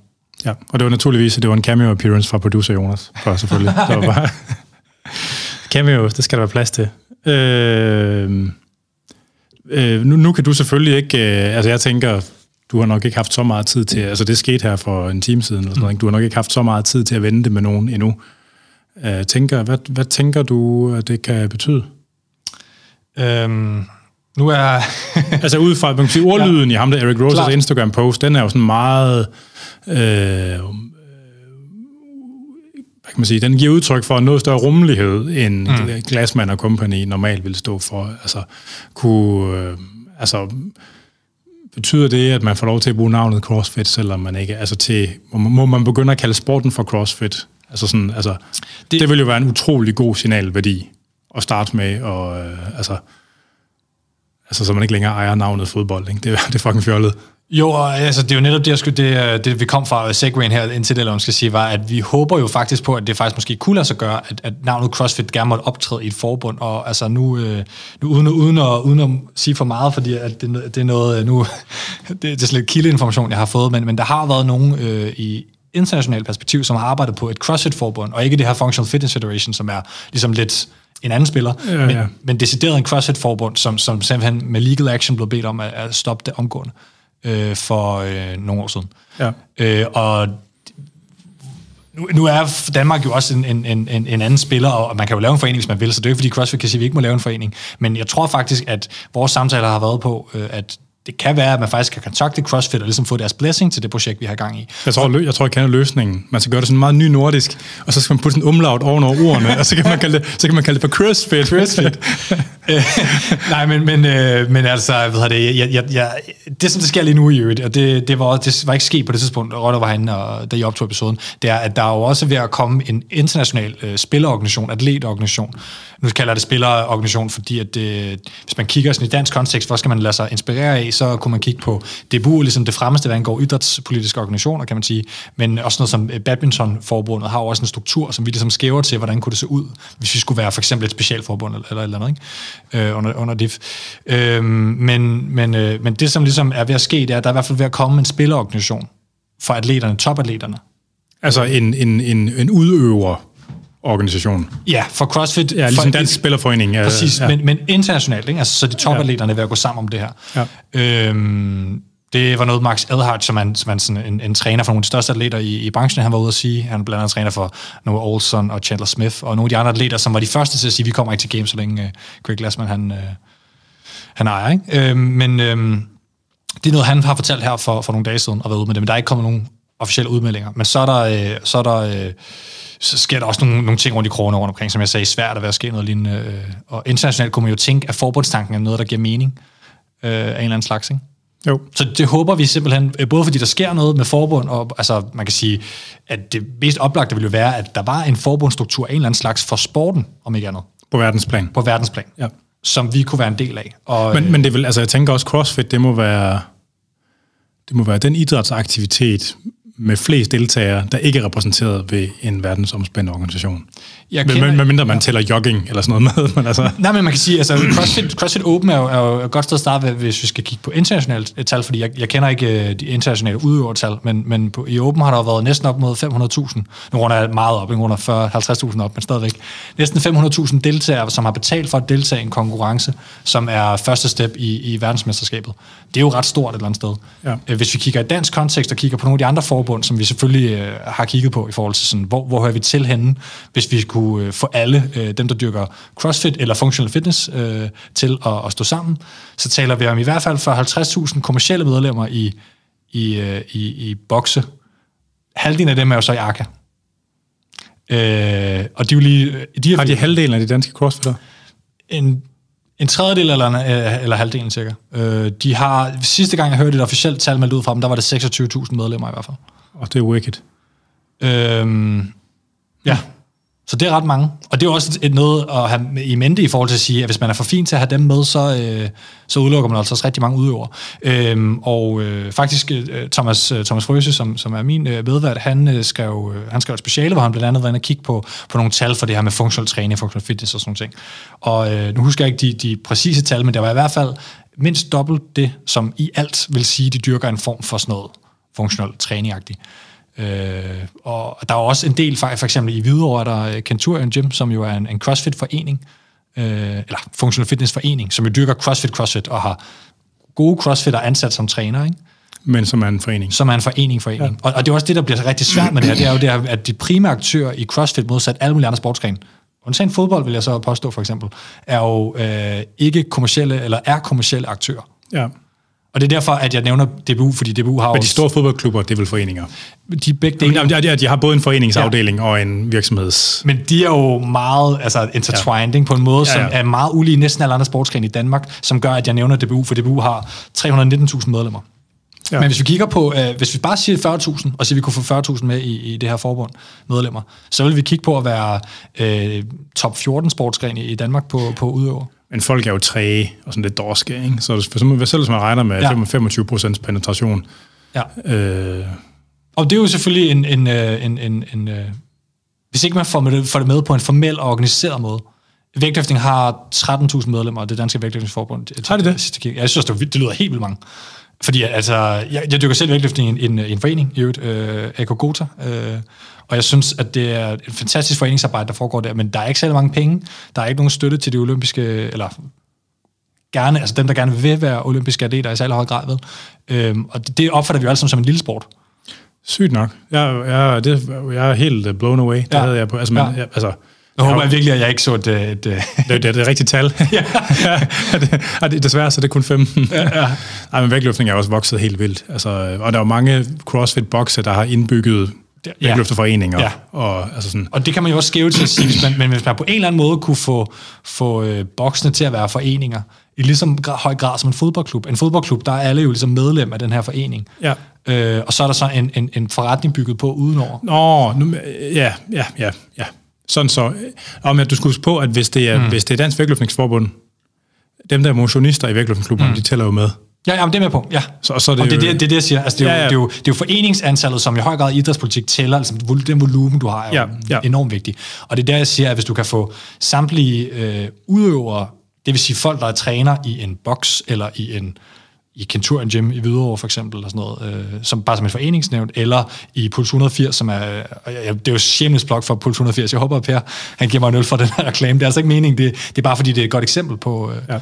Ja, og det var naturligvis, at det var en cameo appearance fra producer Jonas, for selvfølgelig. det var bare cameo, det skal der være plads til. Øh, øh, nu, nu kan du selvfølgelig ikke, øh, altså jeg tænker, du har nok ikke haft så meget tid til, altså det skete her for en time siden, eller sådan noget, du har nok ikke haft så meget tid til at vente med nogen endnu. Uh, tænker, hvad, hvad tænker du, at det kan betyde? Øhm, nu er... altså ud fra, man kan sige, ordlyden ja. i ham der Eric Roses Instagram-post, den er jo sådan meget... Øh, hvad kan man sige, den giver udtryk for noget større rummelighed, end mm. Glassman og Company normalt vil stå for. Altså, kunne, øh, altså, Betyder det, at man får lov til at bruge navnet CrossFit, selvom man ikke... Altså til, må man begynde at kalde sporten for CrossFit? Altså sådan, altså, det, det vil jo være en utrolig god signalværdi at starte med, og øh, altså, altså, så man ikke længere ejer navnet fodbold. Ikke? Det, det er fucking fjollet. Jo, altså, det er jo netop det, jeg skulle, det, det vi kom fra segwayen her indtil det, eller man skal sige, var, at vi håber jo faktisk på, at det faktisk måske kunne lade sig gøre, at, at navnet CrossFit gerne måtte optræde i et forbund, og altså nu, øh, nu uden, uden, at, uden at sige for meget, fordi at det, det er noget, nu, det, det er slet kildeinformation, jeg har fået, men, men der har været nogen øh, i, internationalt perspektiv, som har arbejdet på et CrossFit-forbund, og ikke det her Functional Fitness Federation, som er ligesom lidt en anden spiller, Ja, ja. men, men decideret en CrossFit-forbund, som, som simpelthen med legal action blev bedt om at, at stoppe det omgående øh, for øh, nogle år siden. Ja. Øh, og nu, nu er Danmark jo også en, en, en, en en anden spiller, og man kan jo lave en forening, hvis man vil, så det er jo ikke, fordi CrossFit kan sige, at vi ikke må lave en forening. Men jeg tror faktisk, at vores samtaler har været på, øh, at det kan være, at man faktisk kan kontakte CrossFit og ligesom få deres blessing til det projekt, vi har gang i. Jeg tror, jeg tror, jeg kender løsningen. Man skal gøre det sådan meget ny nordisk, og så skal man putte sådan en umlaut ovenover ordene, og så kan man kalde det, så kan man kalde det for CrossFit. CrossFit. Øh, Nej, men, men, øh, men altså, hvad hedder det, jeg, jeg, jeg, det som det sker lige nu i øvrigt, og det, det, var, det var ikke sket på det tidspunkt, Rotter var herinde, og da I optog episoden, det er, at der er jo også ved at komme en international øh, spillerorganisation, atletorganisation. Nu kalder jeg det spillerorganisation, fordi at det, hvis man kigger sådan i dansk kontekst, hvor skal man lade sig inspirere af, så kunne man kigge på DBU, ligesom det fremmeste, hvad angår idrætspolitiske organisationer, kan man sige, men også noget som øh, badmintonforbundet har jo også en struktur, som vi ligesom skæver til, hvordan kunne det se ud, hvis vi skulle være for eksempel et specialforbund eller, eller et eller andet, ikke? Øh, under, under DIF. Øh, men, men, øh, men det, som ligesom er ved at ske, det er, at der er i hvert fald ved at komme en spillerorganisation for atleterne, topatleterne. Altså en, en, en, en udøver organisation. Ja, for CrossFit. Ja, ligesom for, Dansk Spillerforening. Ja, Præcis, ja. ja. men, men internationalt, ikke? Altså, så de topatleterne er ved at gå sammen om det her. Ja. Øhm, det var noget, Max Edhardt, som en, som er sådan en, en træner for nogle af de største atleter i, i branchen, han var ude at sige. Han blandt andet træner for Noah Olson og Chandler Smith, og nogle af de andre atleter, som var de første til at sige, vi kommer ikke til Games, så længe uh, Greg Glassman, han, uh, han ejer. Ikke? Øhm, men øhm, det er noget, han har fortalt her for, for nogle dage siden, og været ude med det, men der er ikke kommet nogen officielle udmeldinger. Men så er der... Øh, så er der øh, så sker der også nogle, nogle ting rundt i krogene rundt omkring, som jeg sagde, svært at være ske noget lignende. Øh, og internationalt kunne man jo tænke, at forbundstanken er noget, der giver mening øh, af en eller anden slags, ikke? Jo. Så det håber vi simpelthen, øh, både fordi der sker noget med forbund, og altså man kan sige, at det mest oplagte ville jo være, at der var en forbundsstruktur af en eller anden slags for sporten, om ikke andet, På verdensplan. på verdensplan, Ja. som vi kunne være en del af. Og, Men, men det vil, altså jeg tænker også, CrossFit, det må være, det må være den idrætsaktivitet med flest deltagere, der ikke er repræsenteret ved en verdensomspændende organisation. jeg Men, men, medmindre man tæller jogging eller sådan noget med, men altså... Nej, men man kan sige, altså CrossFit, CrossFit Open er jo, er jo et godt sted at starte, hvis vi skal kigge på internationalt tal, fordi jeg, jeg kender ikke øh, de internationale udøvertal, men, men på, i Open har der jo været næsten op mod 500.000. Nu runder jeg meget op, runder 40-50.000 op, men stadigvæk. Næsten 500.000 deltagere, som har betalt for at deltage i en konkurrence, som er første step i, i verdensmesterskabet. Det er jo ret stort et eller andet sted. Ja. Øh, Hvis vi kigger i dansk kontekst og kigger på nogle af de andre forbund, som vi selvfølgelig øh, har kigget på i forhold til sådan, hvor, hvor hører vi til henne, hvis vi kunne øh, få alle øh, dem, der dyrker CrossFit eller functional fitness øh, til at, at stå sammen, så taler vi om i hvert fald for 50.000 kommercielle medlemmer i, i, øh, i, i bokse. Halvdelen af dem er jo så i AKA. Øh, og de er jo lige... De Har de halvdelen af de danske crossfitter? en, en tredjedel eller, en, øh, eller halvdelen cirka. Øh, de har, sidste gang jeg hørte et officielt tal meldt ud fra dem, der var det 26.000 medlemmer i hvert fald. Og det er wicked. Øhm, ja, så det er ret mange. Og det er også et, noget at have i mente i forhold til at sige, at hvis man er for fin til at have dem med, så, øh, så udelukker man altså også rigtig mange udøvere. Øhm, og øh, faktisk øh, Thomas, øh, Thomas Frøse, som, som er min øh, medvært, han, øh, skrev, øh, han skrev et speciale, hvor han blandt andet var inde og kigge på, på nogle tal for det her med funktionel træning, funktionel fitness og sådan noget. Og øh, nu husker jeg ikke de, de præcise tal, men det var i hvert fald mindst dobbelt det, som i alt vil sige, de dyrker en form for sådan noget funktionel træning-agtigt. Øh, og der er også en del, for, for eksempel i Hvidovre er der øh, Kenturian Gym, som jo er en, en CrossFit-forening, øh, eller Functional Fitness-forening, som jo dyrker CrossFit-CrossFit og har gode CrossFitter ansat som træner, ikke? Men som er en forening. som er en forening forening. Ja. Og, og det er også det, der bliver rigtig svært med det her, det er jo det, her, at de primære aktører i CrossFit, modsat alle mulige andre sportsgrene, undtagen fodbold, vil jeg så påstå for eksempel, er jo øh, ikke kommercielle, eller er kommercielle aktører. Ja. Og det er derfor, at jeg nævner DBU, fordi DBU har Men de store fodboldklubber, det er vel foreninger? de begge Jamen, dele, de, de, de har både en foreningsafdeling ja. og en virksomheds... Men de er jo meget altså, intertwined ja. på en måde, som Ja, ja. er meget ulige næsten alle andre sportsgrene i Danmark, som gør, at jeg nævner DBU, for DBU har 319.000 medlemmer. Ja. Men hvis vi kigger på, øh, hvis vi bare siger 40.000, og siger, at vi kunne få 40.000 med i, i det her forbund medlemmer, så vil vi kigge på at være øh, top 14 sportsgren i, i Danmark på, på udøver. Men folk er jo træge og sådan lidt dorske, ikke? Så hvis, hvis, selv hvis man regner med Ja. ja. 25 procents penetration, Ja. øh, Og det er jo selvfølgelig en... en, øh, en, en, en øh, hvis ikke man får, med det, får det med på en formel og organiseret måde. Vægtløftning har 13.000 medlemmer, det danske vægtløftningsforbund. Har de det? Ja, jeg synes, det, det lyder helt vildt mange. Fordi altså, jeg, jeg dykker selv vægtløftning i en, en, en forening, i øvrigt, øh, AK Gota, øh, og jeg synes, at det er et fantastisk foreningsarbejde, der foregår der, men der er ikke særlig mange penge, der er ikke nogen støtte til de olympiske, eller gerne, altså dem, der gerne vil være olympiske atleter i særlig høj grad, ved. Øhm, og det, det opfatter vi jo alle sammen som en lille sport. Sygt nok. Jeg, jeg, det, jeg er helt øh, blown away. Det ja. havde jeg på. Altså, men, ja. jeg, altså, jeg håber jeg virkelig, at jeg ikke så et... et, et det, det, det er det rigtige tal. ja. ja, det, desværre så er det kun 15. ja, ja. Ej, men vægtløftning er også vokset helt vildt. Altså, og der er jo mange CrossFit-bokse, der har indbygget vægtløfterforeninger. Ja. Og, altså sådan. og det kan man jo også skæve til at sige, hvis man, men hvis man på en eller anden måde kunne få, få øh, boksene til at være foreninger, i ligesom høj grad som en fodboldklub. En fodboldklub, der er alle jo ligesom medlem af den her forening. Ja. Øh, og så er der så en, en, en forretning bygget på udenover. Nå, nu, ja, ja, ja, ja. Sådan så. Om at du skulle huske på, at hvis det er, mm. hvis det er Dansk Vægtløftningsforbund, dem der er motionister i vægtløftningsklubben, mm. de tæller jo med. Ja, jamen, det er med på, ja. Så, så det og det, er det, det er det, jeg siger. Altså, det, er ja, ja. Jo, det, er jo, det er jo foreningsantallet, som i høj grad idrætspolitik tæller, altså den volumen, du har, er ja, ja. enormt vigtig. Og det er der, jeg siger, at hvis du kan få samtlige øh, udøvere, det vil sige folk, der er træner i en boks, eller i en i Kenturian Gym i Hvidovre for eksempel, eller sådan noget, øh, som, bare som et foreningsnævnt, eller i Puls 180, som er, ja, det er jo shameless plug for Puls 180. Jeg håber, at Per, han giver mig en øl for den her reklame. Det er altså ikke meningen, det, det er bare fordi, det er et godt eksempel på, øh, ja øh,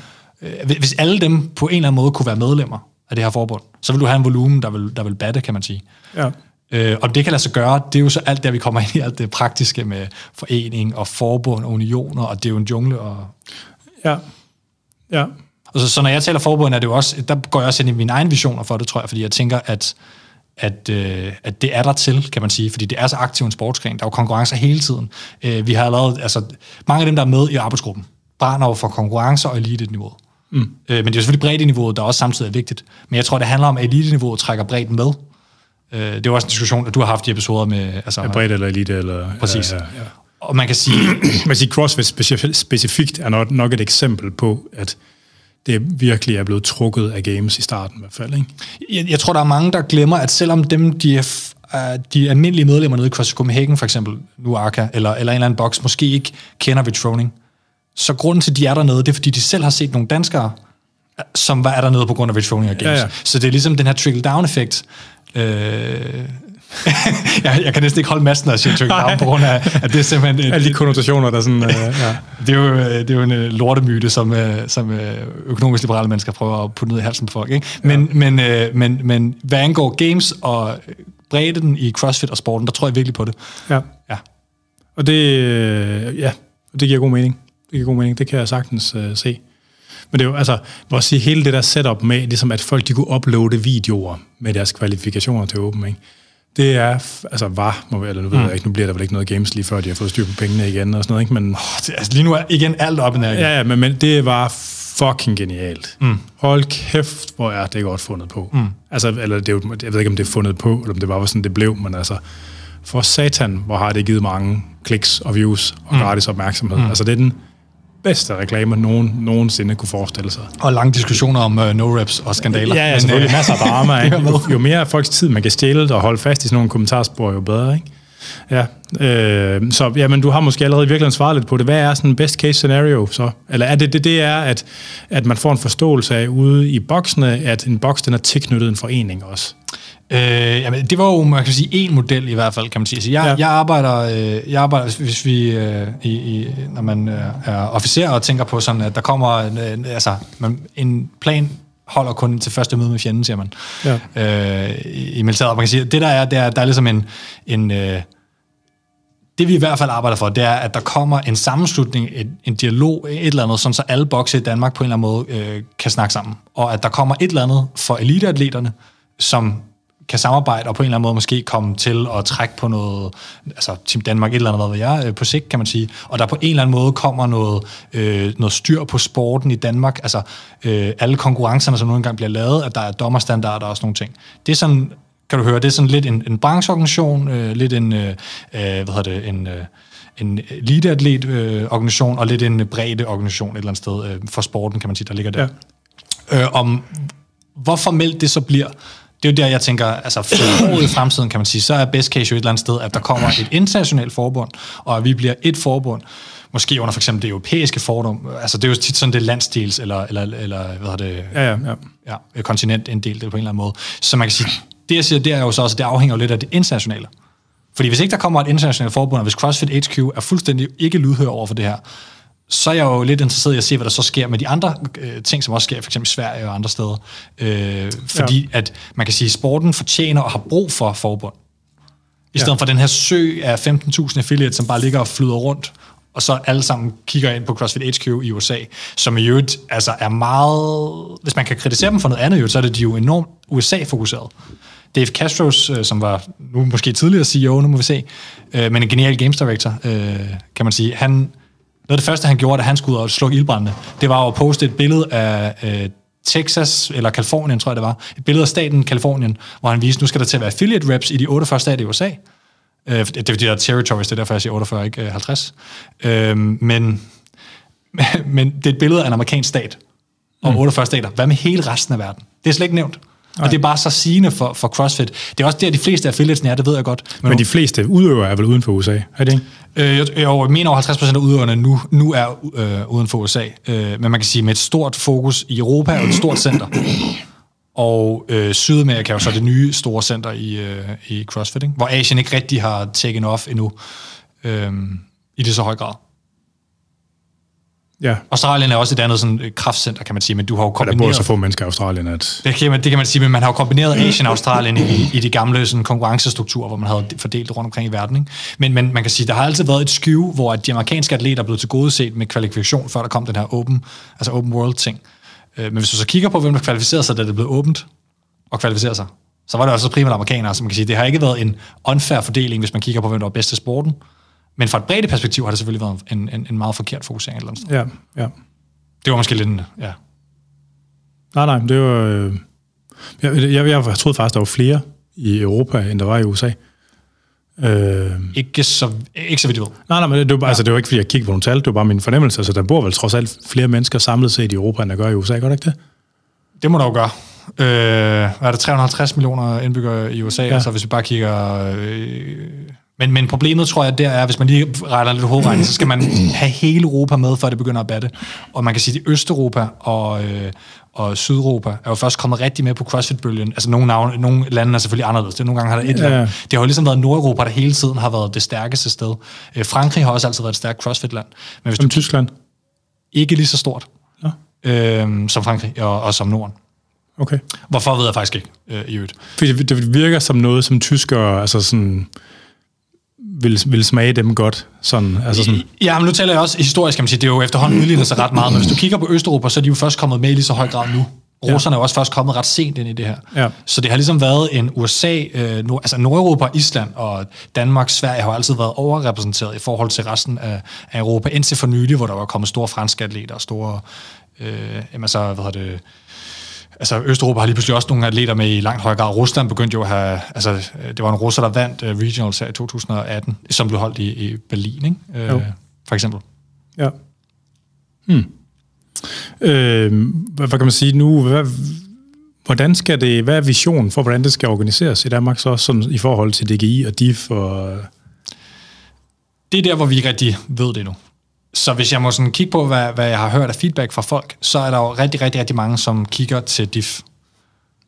hvis alle dem på en eller anden måde kunne være medlemmer af det her forbund, så vil du have en volumen, der vil, der vil batte, kan man sige. Ja. Øh, om det kan lade sig gøre, det er jo så alt der, vi kommer ind i, alt det praktiske med forening og forbund og unioner, og det er jo en jungle. Og... Ja. Ja. Og så, så når jeg taler forbund, er det jo også, der går jeg også ind i mine egne visioner for det, tror jeg, fordi jeg tænker, at at, øh, at det er der til, kan man sige, fordi det er så aktiv en sportsgren. Der er jo konkurrencer hele tiden. Øh, vi har lavet, altså, mange af dem, der er med i arbejdsgruppen, brænder jo for konkurrencer og elite-niveau. Mm. Øh, men det er jo selvfølgelig breddeniveauet, der også samtidig er vigtigt. Men jeg tror, det handler om, at elite-niveauet trækker bredden med. Øh, det er jo også en diskussion, at du har haft i episoder med... Altså, ja, bredt eller elite, eller... Præcis. Ja, ja, ja. Og man kan sige... man kan sige, CrossFit specifikt er nok, nok et eksempel på, at det virkelig er blevet trukket af games i starten i hvert fald. Ikke? Jeg, jeg tror, der er mange, der glemmer, at selvom dem, de er de almindelige medlemmer nede i CrossFit Copenhagen, for eksempel nu Arca, eller, eller en eller anden boks, måske ikke kender Retroning. Så grunden til, at de er dernede, det er, fordi de selv har set nogle danskere, som var dernede på grund af Rich Games. Ja, ja. Så det er ligesom den her trickle-down-effekt. Øh, jeg, jeg kan næsten ikke holde massen af trickle down på grund af, at det er simpelthen... Et, Alle de konnotationer, der sådan... Uh, ja. det, er jo, det er jo en uh, lortemyte, som, uh, som økonomisk liberale mennesker prøver at putte ned i halsen på folk. Ikke? Men, ja. men, uh, men, men hvad angår games og bredden i CrossFit og sporten, der tror jeg virkelig på det. Ja. ja. Og det, ja, det giver god mening. Det giver god mening. Det kan jeg sagtens uh, se. Men det er jo, altså, hvor sige, hele det der setup med, ligesom at folk de kunne uploade videoer med deres kvalifikationer til Open, ikke? det er, altså var, må vi, eller nu ved mm. jeg ikke, nu bliver der vel ikke noget games lige før, de har fået styr på pengene igen og sådan noget, ikke? Men, oh, det, altså lige nu er igen alt op i. Ja, ja, men, men det var fucking genialt. Mm. Hold kæft, hvor er det godt fundet på. Mm. Altså, eller det er jo, jeg ved ikke, om det er fundet på, eller om det bare var sådan, det blev, men altså, for satan, hvor har det givet mange kliks og views og mm. gratis opmærksomhed. Mm. Altså, det er den bedste reklame, nogen nogensinde kunne forestille sig. Og lange diskussioner om uh, no-reps og skandaler. Ja, ja selvfølgelig masser af drama. Ikke? Jo, jo mere folks tid, man kan stjæle og holde fast i sådan nogle kommentarspor, jo bedre. Ikke? Ja, øh, så jamen, du har måske allerede virkelig svaret lidt på det. Hvad er sådan en best case scenario så? Eller er det det, det er, at, at man får en forståelse af ude i boksene, at en boks den er tilknyttet en forening også? Øh, jamen, det var jo, man kan sige, en model i hvert fald, kan man sige. Så jeg, ja. jeg, arbejder, øh, jeg arbejder, hvis vi, øh, i, i, når man øh, er officer og tænker på sådan, at der kommer en, en, altså, man, en plan holder kun til første møde med fjenden, siger man. Ja. Øh, i, I militæret. Man kan sige, det der er, det er, der er ligesom en, en øh, det vi i hvert fald arbejder for, det er, at der kommer en sammenslutning, en, en dialog, et eller andet, sådan så alle bokse i Danmark på en eller anden måde øh, kan snakke sammen. Og at der kommer et eller andet for eliteatleterne, som kan samarbejde og på en eller anden måde måske komme til at trække på noget, altså Team Danmark, et eller andet, hvad jeg, øh, på sigt kan man sige, og der på en eller anden måde kommer noget, øh, noget styr på sporten i Danmark, altså øh, alle konkurrencerne, som nu engang bliver lavet, at der er dommerstandarder og sådan nogle ting. Det er sådan, kan du høre, det er sådan lidt en, en brancheorganisation, øh, lidt en, øh, øh hvad hedder det, en... Øh, en eliteatlet-organisation øh, og lidt en bredde organisation et eller andet sted øh, for sporten, kan man sige, der ligger der. Ja. Øh, om hvor formelt det så bliver, det er jo der, jeg tænker, altså for i fremtiden, kan man sige, så er best case jo et eller andet sted, at der kommer et internationalt forbund, og at vi bliver et forbund, måske under for eksempel det europæiske fordum. Altså det er jo tit sådan, det landsdels, eller, eller, eller hvad hedder det? Ja, ja, ja. ja kontinent en del, det på en eller anden måde. Så man kan sige, det jeg siger, det er jo så også, det afhænger jo lidt af det internationale. Fordi hvis ikke der kommer et internationalt forbund, og hvis CrossFit HQ er fuldstændig ikke lydhør over for det her, så er jeg jo lidt interesseret i at se, hvad der så sker med de andre øh, ting, som også sker for eksempel i Sverige og andre steder. Øh, fordi ja. at man kan sige, at sporten fortjener og har brug for forbund. I stedet ja. for den her sø af 15.000 affiliates, som bare ligger og flyder rundt, og så alle sammen kigger ind på CrossFit HQ i USA, som i øvrigt altså er meget... Hvis man kan kritisere dem for noget andet, så er det de jo enormt USA-fokuseret. Dave Castros, øh, som var nu måske tidligere CEO, nu må vi se, øh, men en genial games director, øh, kan man sige, han, noget af det første, han gjorde, da han skulle ud og slukke ildbrændene, det var at poste et billede af øh, Texas, eller Kalifornien, tror jeg det var, et billede af staten Kalifornien, hvor han viste, nu skal der til at være affiliate reps i de 48 stater i USA. Øh, det er fordi, der er territories, det er derfor, jeg siger 48, ikke 50. Øh, men, men det er et billede af en amerikansk stat, og 48 mm. stater. Hvad med hele resten af verden? Det er slet ikke nævnt. Nej. Og det er bare så sigende for, for CrossFit. Det er også der, de fleste affiliates er, det ved jeg godt. Men, Men de fleste udøvere er vel uden for USA, er det ikke? Øh, jeg, jeg mener over 50% af udøverne nu, nu er øh, uden for USA. Øh, men man kan sige, med et stort fokus i Europa og et stort center. Og øh, Sydamerika er jo så det nye store center i, øh, i CrossFit, ikke? hvor Asien ikke rigtig har taken off endnu øh, i det så høj grad. Ja. Australien er også et andet sådan, kraftcenter, kan man sige, men du har jo kombineret... Ja, der bor så få mennesker i Australien, at... Det kan, man, det kan man sige, men man har jo kombineret Asien og Australien i, i de gamle sådan, konkurrencestrukturer, hvor man havde fordelt rundt omkring i verden. Ikke? Men, men man kan sige, der har altid været et skew, hvor de amerikanske atleter er blevet til gode set med kvalifikation, før der kom den her open, altså open world ting. Øh, men hvis du så kigger på, hvem der kvalificerede sig, da det blev åbent og kvalificerede sig, så var det også primært amerikanere, så man kan sige, det har ikke været en unfair fordeling, hvis man kigger på, hvem der var bedst til sporten. Men fra et bredt perspektiv har det selvfølgelig været en, en, en meget forkert fokusering et eller andet sted. Ja, ja. Det var måske lidt en, ja. Nej, nej, det var... Øh, jeg, jeg, jeg, troede faktisk, der var flere i Europa, end der var i USA. Øh, ikke, så, ikke så vidt du ved. Nej, nej, men det, det, var, ja. altså, det var ikke, fordi jeg kiggede på nogle tal, det var bare min fornemmelse. Altså, der bor vel trods alt flere mennesker samlet set i Europa, end der gør i USA, gør det ikke det? Det må der jo gøre. Øh, er der 350 millioner indbyggere i USA, ja. altså hvis vi bare kigger... Øh, men, men problemet, tror jeg, der er, hvis man lige retter lidt hovedregning, så skal man have hele Europa med, før det begynder at batte. Og man kan sige, at Østeuropa og, øh, og Sydeuropa er jo først kommet rigtig med på CrossFit-bølgen. Altså nogle, navne, nogle lande er selvfølgelig anderledes. Det, nogle gange har der et ja. land. Det har jo ligesom været Nordeuropa, der hele tiden har været det stærkeste sted. Øh, Frankrig har også altid været et stærkt CrossFit-land. Men hvis som du, Tyskland? Ikke lige så stort ja. øh, som Frankrig og, og som Norden. Okay. Hvorfor ved jeg faktisk ikke, øh, i øvrigt. Fordi det virker som noget, som tyskere, altså sådan vil, vil smage dem godt. Sådan, altså sådan. Ja, men nu taler jeg også historisk, kan man sige, det er jo efterhånden udlignet sig ret meget, men hvis du kigger på Østeuropa, så er de jo først kommet med i lige så høj grad nu. Russerne ja. er også først kommet ret sent ind i det her. Ja. Så det har ligesom været en USA, øh, nord, altså Nordeuropa, Island og Danmark, Sverige har altid været overrepræsenteret i forhold til resten af, af Europa, indtil for nylig, hvor der var kommet store franske atleter og store, øh, jamen så, hvad hedder det, altså Østeuropa har lige pludselig også nogle atleter med i langt højere grad. Rusland begyndte jo at have, altså det var en russer, der vandt uh, regionals her i 2018, som blev holdt i, i Berlin, ikke? Uh, for eksempel. Ja. Hmm. Øh, hvad, hvad kan man sige nu? Hvad, hvordan skal det, hvad er visionen for, hvordan det skal organiseres i Danmark, så sådan i forhold til DGI og DIF? Og... Det er der, hvor vi ikke rigtig ved det nu. Så hvis jeg må sådan kigge på, hvad, hvad jeg har hørt af feedback fra folk, så er der jo rigtig, rigtig, rigtig mange, som kigger til DIF,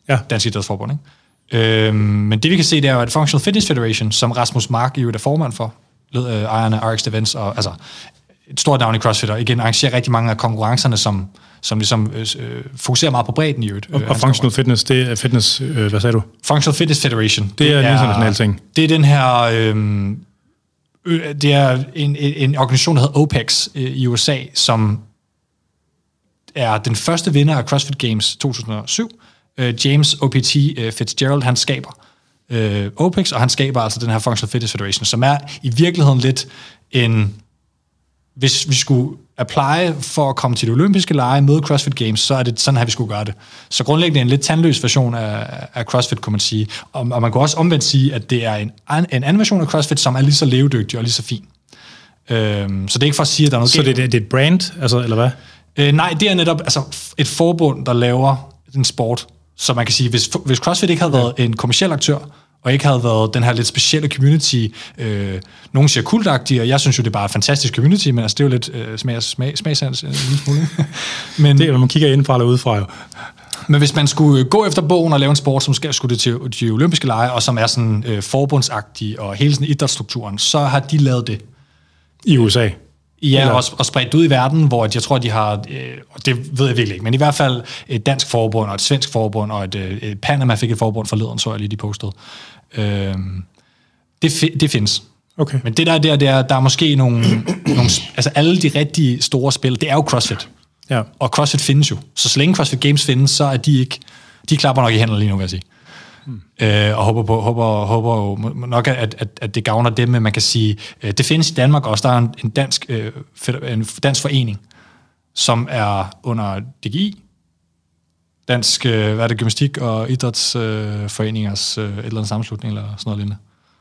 ja. Dansk Idrætsforbund. Ikke? Øhm, men det vi kan se, det er jo, at Functional Fitness Federation, som Rasmus Mark jo er formand for, led, øh, ejerne af RX Events, og altså et stort navn i CrossFit, og igen arrangerer rigtig mange af konkurrencerne, som, som ligesom øh, øh fokuserer meget på bredden i øvrigt. Og, og Functional Fitness, det er fitness, øh, hvad sagde du? Functional Fitness Federation. Det, det er en international ting. Det er den her... Øh, det er en, en organisation, der hedder OPEX øh, i USA, som er den første vinder af CrossFit Games 2007. Øh, James OPT øh, Fitzgerald, han skaber øh, OPEX, og han skaber altså den her Functional Fitness Federation, som er i virkeligheden lidt en... Hvis vi skulle apply for at komme til de olympiske lege med CrossFit Games, så er det sådan her, vi skulle gøre det. Så grundlæggende en lidt tandløs version af, af CrossFit, kunne man sige. Og, og man kan også omvendt sige, at det er en, en anden version af CrossFit, som er lige så levedygtig og lige så fin. Øhm, så det er ikke for at sige, at der er noget Så det, det, det er et brand, altså, eller hvad? Øh, nej, det er netop altså, et forbund, der laver en sport. Så man kan sige, hvis, hvis CrossFit ikke havde været en kommersiel aktør, og ikke havde været den her lidt specielle community. Øh, nogen siger kultagtige, og jeg synes jo, det er bare et fantastisk community, men altså, det er jo lidt øh, smag, smag, smagsans en lille smule. men, det er, når man kigger indfra eller udefra jo. Men hvis man skulle gå efter bogen og lave en sport, som skal skulle det til de olympiske lege, og som er sådan øh, forbundsagtig og hele sådan idrætsstrukturen, så har de lavet det. I USA? Ja, og, og spredt ud i verden, hvor jeg tror, de har, øh, det ved jeg virkelig ikke, men i hvert fald et dansk forbund og et svensk forbund, og et, øh, Panama fik et forbund forleden, så jeg lige, de postede. Øh, det, det findes. Okay. Men det der, der, der, der er måske nogle, nogle, altså alle de rigtige store spil, det er jo CrossFit. Ja. Og CrossFit findes jo. Så så længe CrossFit Games findes, så er de ikke, de klapper nok i hænderne lige nu, vil jeg sige. Hmm. Øh, og håber, på, håber, håber nok, at, at, at det gavner dem, men man kan sige, øh, det findes i Danmark også. Der er en, en, dansk, øh, en dansk forening, som er under DGI, Dansk øh, hvad er det, Gymnastik- og Idrætsforeningers øh, et eller andet sammenslutning, eller sådan noget lignende.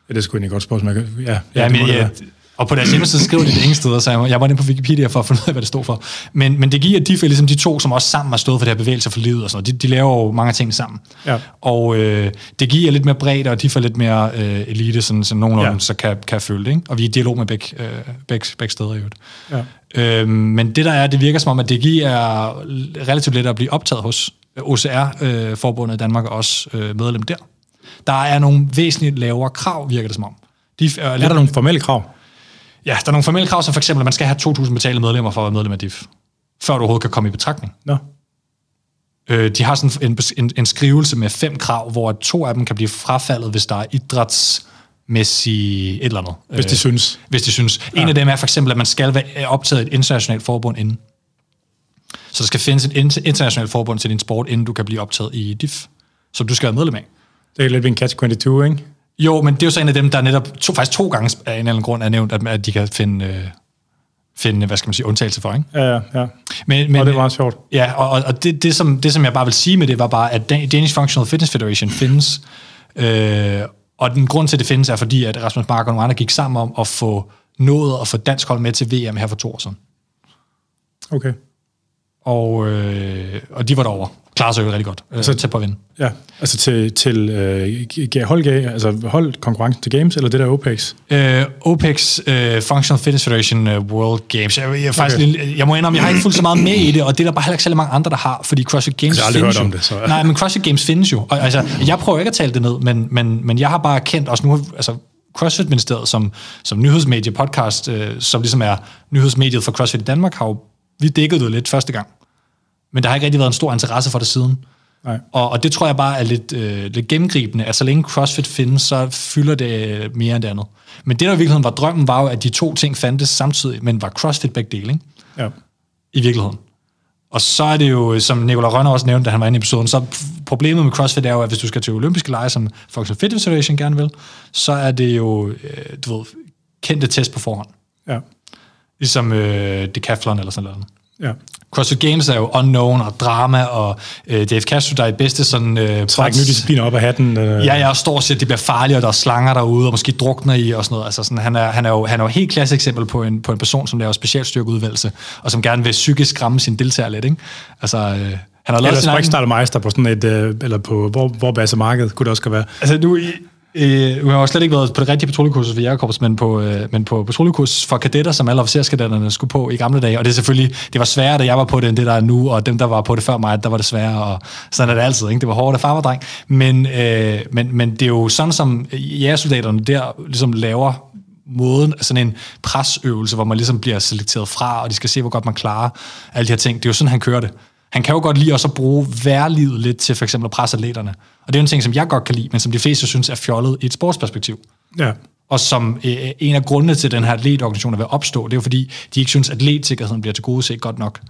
Ja, det skulle egentlig godt spørgsmål. Ja, ja, ja, men, ja, og på deres hjemmeside skriver de det ingen steder, så jeg, jeg var inde på Wikipedia for at finde ud af, hvad det stod for. Men, men det giver de ligesom de to, som også sammen har stået for det her bevægelse for livet og sådan noget. De, de laver jo mange ting sammen. Ja. Og øh, det giver lidt mere bredde, og de får lidt mere øh, elite, sådan, så nogenlunde ja. så kan, kan følge det. Ikke? Og vi er i dialog med begge, øh, begge, begge steder i øvrigt. Ja. Øh, men det der er, det virker som om, at DGI er relativt let at blive optaget hos. OCR-forbundet øh, i Danmark er også øh, medlem der. Der er nogle væsentligt lavere krav, virker det som om. De er, er der nogle formelle krav? Ja, der er nogle formelle krav, som for eksempel, at man skal have 2.000 betalte medlemmer for at være medlem af DIF, før du overhovedet kan komme i betragtning. Nå. Øh, de har sådan en, en, en skrivelse med fem krav, hvor to af dem kan blive frafaldet, hvis der er idrætsmæssigt et eller andet. Hvis de øh, synes. Hvis de synes. Ja. En af dem er for eksempel, at man skal være optaget et internationalt forbund inden. Så der skal findes et internationalt forbund til din sport, inden du kan blive optaget i DIF, som du skal være medlem af. Det er lidt en catch-22, ikke? Jo, men det er jo så en af dem, der netop to, faktisk to gange af en eller anden grund er nævnt, at, at de kan finde, øh, finde, hvad skal man sige, undtagelse for, ikke? Ja, ja, ja. Men, men, og det var meget sjovt. Ja, og, og det, det, som, det, som jeg bare vil sige med det, var bare, at Danish Functional Fitness Federation findes, øh, og den grund til, at det findes, er fordi, at Rasmus Mark og nogle andre gik sammen om at få nået at få dansk hold med til VM her for to år siden. Okay. Og, øh, og de var derovre klarer sig jo rigtig godt øh, så, til på at vinde. Ja, altså til, til øh, hold, altså hold konkurrencen til Games, eller det der OPEX? Øh, OPEX, øh, Functional Fitness Federation uh, World Games. Jeg, jeg, faktisk, okay. jeg, jeg må indrømme, jeg har ikke fulgt så meget med i det, og det er der bare heller ikke så mange andre, der har, fordi CrossFit Games altså, jeg har findes hørt om det, så. Nej, men CrossFit Games findes jo. Og, altså, jeg prøver ikke at tale det ned, men, men, men jeg har bare kendt også nu, altså CrossFit-ministeriet som, som nyhedsmedie podcast, øh, som ligesom er nyhedsmediet for CrossFit i Danmark, har jo, vi dækkede det lidt første gang men der har ikke rigtig været en stor interesse for det siden. Nej. Og, og det tror jeg bare er lidt, øh, lidt gennemgribende, at så længe CrossFit findes, så fylder det mere end det andet. Men det, der i virkeligheden var drømmen, var jo, at de to ting fandtes samtidig, men var CrossFit begge dele, ikke? Ja. I virkeligheden. Og så er det jo, som Nicolai Rønner også nævnte, da han var inde i episoden, så problemet med CrossFit er jo, at hvis du skal til olympiske lege, som Functional Fitness Federation gerne vil, så er det jo, øh, du ved, kendte test på forhånd. Ja. Ligesom øh, Decathlon eller sådan noget. Ja. CrossFit Games er jo unknown og drama, og øh, Dave Castro, der er i bedste sådan... Øh, Træk nye discipliner op af hatten. Øh. Ja, jeg står og siger, at det bliver farligt, og der er slanger derude, og måske drukner i og sådan noget. Altså, sådan, han, er, han, er jo, han er jo helt klasse eksempel på en, på en person, som laver specialstyrkeudvalgelse, og som gerne vil psykisk skræmme sin deltager lidt, ikke? Altså, øh, han har lavet eller sin egen... på sådan et, øh, eller på hvor, hvor marked, kunne det også være. Altså, nu, Øh, nu har jo slet ikke været på det rigtige patruljekursus for jægerkorps, men på, øh, men på patruljekursus for kadetter, som alle officerskadetterne skulle på i gamle dage. Og det er selvfølgelig, det var sværere, da jeg var på det, end det der er nu, og dem, der var på det før mig, der var det sværere, og sådan er det altid. Ikke? Det var hårdt af farverdreng. Men, øh, men, men det er jo sådan, som jægersoldaterne der ligesom laver måden, sådan en presøvelse, hvor man ligesom bliver selekteret fra, og de skal se, hvor godt man klarer alle de her ting. Det er jo sådan, han kører det. Han kan jo godt lide også at bruge værlivet lidt til for eksempel at presse atleterne. Og det er en ting, som jeg godt kan lide, men som de fleste synes er fjollet i et sportsperspektiv. Ja. Og som øh, en af grundene til, at den her atletorganisation er ved at opstå, det er jo fordi, de ikke synes, at atletsikkerheden bliver til gode set godt nok.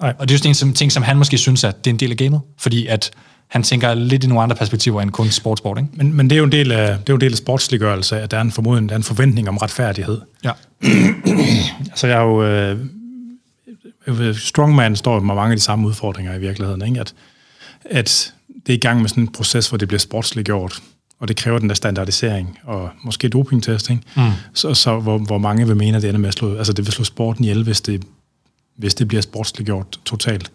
Nej. Og det er jo en ting, som han måske synes, at det er en del af gamet, fordi at han tænker lidt i nogle andre perspektiver end kun sportsport. Ikke? Men, men det er jo en del af, det er jo en del af sportsliggørelse, at der er en formodning, der er en forventning om retfærdighed. Ja. altså jeg har jo øh, Strongman står med mange af de samme udfordringer i virkeligheden, ikke? At, at det er i gang med sådan en proces, hvor det bliver sportsligt gjort, og det kræver den der standardisering, og måske dopingtest, ikke? Mm. Så, så hvor, hvor mange vil mene, at det ender med at slå, altså det vil slå sporten ihjel, hvis det, hvis det bliver sportsligt gjort totalt.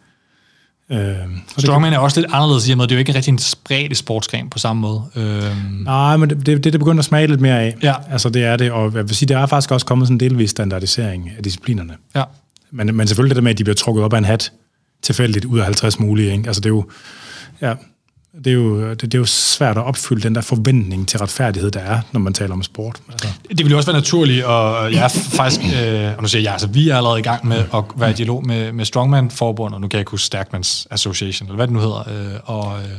Øh, Strongman er også lidt anderledes i og med, det er jo ikke rigtig en spredt sportsgren på samme måde. Øh. Nej, men det, det, det begynder at smage lidt mere af. Ja. Altså det er det, og jeg vil sige, der er faktisk også kommet sådan en delvis standardisering af disciplinerne. Ja. Men, men selvfølgelig det der med, at de bliver trukket op af en hat tilfældigt ud af 50 mulige. Ikke? Altså det er jo, ja, det er, jo, det, det er jo svært at opfylde den der forventning til retfærdighed, der er, når man taler om sport. Altså. Det vil jo også være naturligt, og jeg er faktisk, øh, og nu siger jeg, altså vi er allerede i gang med at være i dialog med, med Strongman-forbundet, og nu kan jeg ikke huske Stærkmans Association, eller hvad det nu hedder, øh, og... Øh,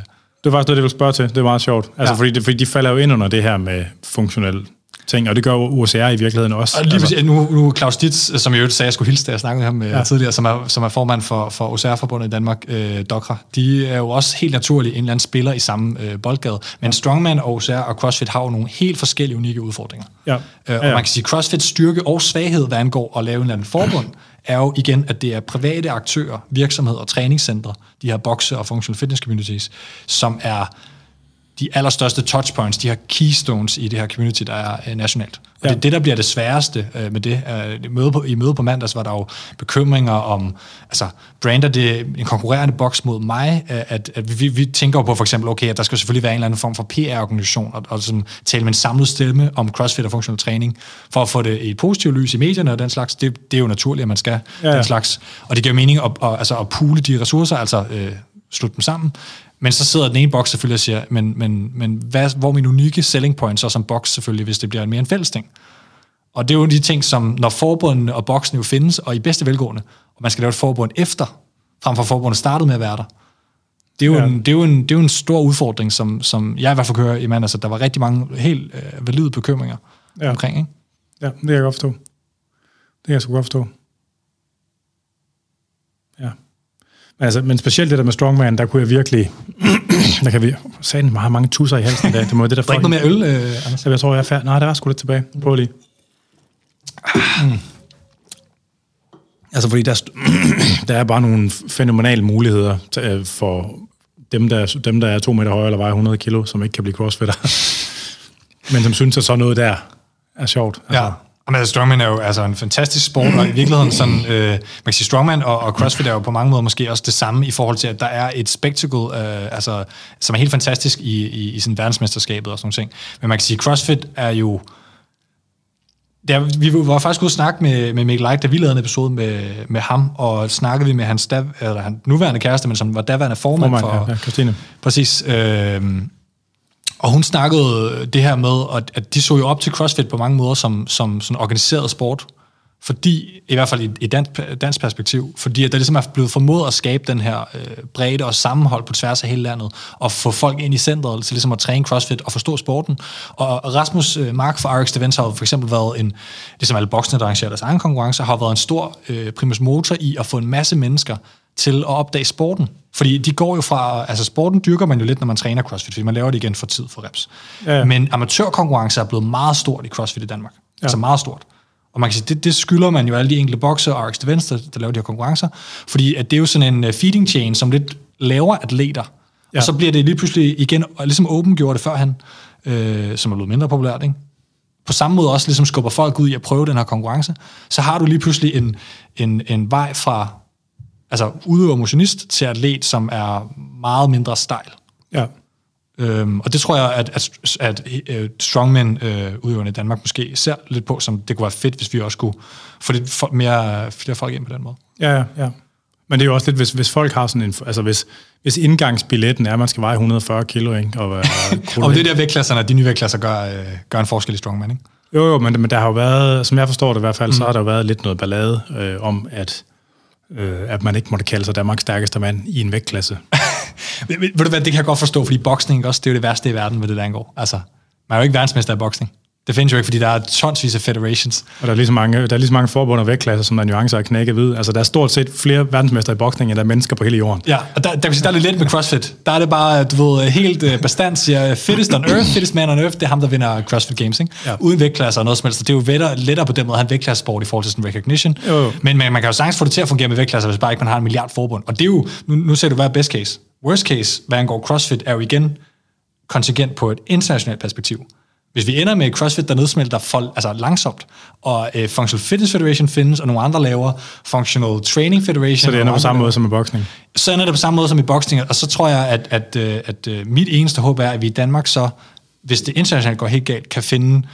det var faktisk det, jeg ville spørge til. Det er meget sjovt. Altså, ja. fordi, det, fordi de falder jo ind under det her med funktionel ting, og det gør USR i virkeligheden også. Og lige altså. nu, nu Claus Ditz, som jeg jo sagde, jeg skulle hilse, da jeg snakkede med ham ja. tidligere, som er, som er formand for, for OCR-forbundet i Danmark, øh, Dokra, de er jo også helt naturligt en eller anden spiller i samme øh, boldgade. Men Strongman og OCR og CrossFit har jo nogle helt forskellige unikke udfordringer. Ja. Øh, og ja, ja. man kan sige, CrossFit styrke og svaghed, hvad angår at lave en eller anden forbund, er jo igen, at det er private aktører, virksomheder og træningscentre, de her bokse- og functional fitness communities, som er de allerstørste touchpoints, de her keystones i det her community, der er uh, nationalt. Og ja. det er det, der bliver det sværeste uh, med det. I, møde på, I møde på mandags var der jo bekymringer om, altså, brander det en konkurrerende boks mod mig? Uh, at, at vi, vi tænker på for eksempel, okay, at der skal selvfølgelig være en eller anden form for PR-organisation, og, og sådan, tale med en samlet stemme om CrossFit og funktionel træning, for at få det i et positivt lys i medierne og den slags. Det, det er jo naturligt, at man skal ja, den slags. Og det giver mening at, at, altså, at pule de ressourcer, altså uh, slutte dem sammen. Men så sidder den ene boks selvfølgelig og siger, men, men, men hvad, hvor er min unikke selling point så som boks selvfølgelig, hvis det bliver en mere en fælles ting? Og det er jo de ting, som når forbundene og boksen jo findes, og i bedste velgående, og man skal lave et forbund efter, frem for forbundet startede med at være der. Det er jo, ja. en, det er jo, en, det er jo en stor udfordring, som, som jeg i hvert fald kan høre i mand, altså der var rigtig mange helt øh, valide bekymringer ja. omkring. Ikke? Ja, det kan jeg godt forstå. Det kan jeg så godt forstå. Ja. Altså, men specielt det der med strongman, der kunne jeg virkelig... der kan vi... Sagen har mange tusser i halsen i dag. Det må det der Drik noget mere øl, øh, Anders. Jeg tror, jeg er færdig. Nej, der var sgu lidt tilbage. Prøv lige. Mm. Altså, fordi der, der er bare nogle fænomenale muligheder øh, for dem der, dem, der er to meter høje eller vejer 100 kilo, som ikke kan blive crossfitter. men som synes, at så noget der er sjovt. Altså, ja. Men altså, strongman er jo altså en fantastisk sport, og i virkeligheden sådan, øh, man kan sige, strongman og, og crossfit er jo på mange måder måske også det samme i forhold til, at der er et spectacle, øh, altså, som er helt fantastisk i, i, i sådan verdensmesterskabet og sådan ting. Men man kan sige, crossfit er jo, der, vi var faktisk ude at snakke med, med Mikkel Leik, da vi lavede en episode med, med ham, og snakkede vi med hans, dav, eller, han nuværende kæreste, men som var daværende formand, formand for... Ja, ja, Christine. Præcis. Øh, og hun snakkede øh, det her med, at, at de så jo op til CrossFit på mange måder som, som sådan organiseret sport, fordi, i hvert fald i et dansk, dansk perspektiv, fordi at der ligesom er blevet formået at skabe den her øh, bredde og sammenhold på tværs af hele landet, og få folk ind i centret til ligesom at træne CrossFit og forstå sporten. Og Rasmus øh, Mark fra RX Events har for eksempel været en, det som alle boksene, der arrangerer deres egen konkurrence, har været en stor øh, primus motor i at få en masse mennesker til at opdage sporten. Fordi de går jo fra, altså sporten dyrker man jo lidt, når man træner CrossFit, fordi man laver det igen for tid for reps. Ja. Men amatørkonkurrence er blevet meget stort i CrossFit i Danmark. Ja. Altså meget stort. Og man kan sige, det, det skylder man jo alle de enkelte bokser og RX Venstre, der laver de her konkurrencer, fordi at det er jo sådan en øh, feeding chain, som lidt laver atleter. Ja. Og så bliver det lige pludselig igen, og ligesom Open gjorde det førhen, øh, som er blevet mindre populært, ikke? på samme måde også ligesom skubber folk ud i at prøve den her konkurrence, så har du lige pludselig en, en, en vej fra altså udøver motionist til atlet, som er meget mindre stejl. Ja. Øhm, og det tror jeg, at, at, at uh, strongmen uh, udøverne i Danmark måske ser lidt på, som det kunne være fedt, hvis vi også kunne få lidt for, mere, flere folk ind på den måde. Ja, ja, ja. Men det er jo også lidt, hvis, hvis folk har sådan en... Altså hvis, hvis indgangsbilletten er, at man skal veje 140 kilo, ikke? Og, og, og det der vægtklasserne, de nye vægtklasser gør, øh, gør en forskel i strongman, ikke? Jo, jo, men, men der har jo været, som jeg forstår det i hvert fald, mm. så har der jo været lidt noget ballade øh, om, at øh, at man ikke måtte kalde sig Danmarks stærkeste mand i en vægtklasse. ved, du hvad, det kan jeg godt forstå, fordi boksning også, det er jo det værste i verden, hvad det der angår. Altså, man er jo ikke verdensmester i boksning. Det findes jo ikke, fordi der er tonsvis af federations. Og der er lige så mange, der er lige så mange forbund og vægtklasser, som der er nuancer af knækket ved. Altså, der er stort set flere verdensmester i boksning, end der er mennesker på hele jorden. Ja, og der, der, der, der er lidt let med CrossFit. Der er det bare, du ved, helt uh, bestandt siger, fittest on earth, fittest man on earth, det er ham, der vinder CrossFit Games, ikke? Ja. Uden vægtklasser og noget som helst. Det er jo lettere, lettere på den måde en vægtklassesport i forhold til sådan recognition. Jo. Men man, man, kan jo sagtens få det til at fungere med vægtklasser, hvis bare ikke man har en milliard forbund. Og det er jo, nu, nu ser du, hvad er best case. Worst case, hvad angår CrossFit, er jo igen kontingent på et internationalt perspektiv. Hvis vi ender med CrossFit, der nedsmelter for, altså langsomt, og uh, Functional Fitness Federation findes, og nogle andre laver Functional Training Federation. Så det ender på samme måde som i boksning? Så ender det på samme måde som i boksning, og så tror jeg, at, at, at, at, at mit eneste håb er, at vi i Danmark så, hvis det internationalt går helt galt, kan finde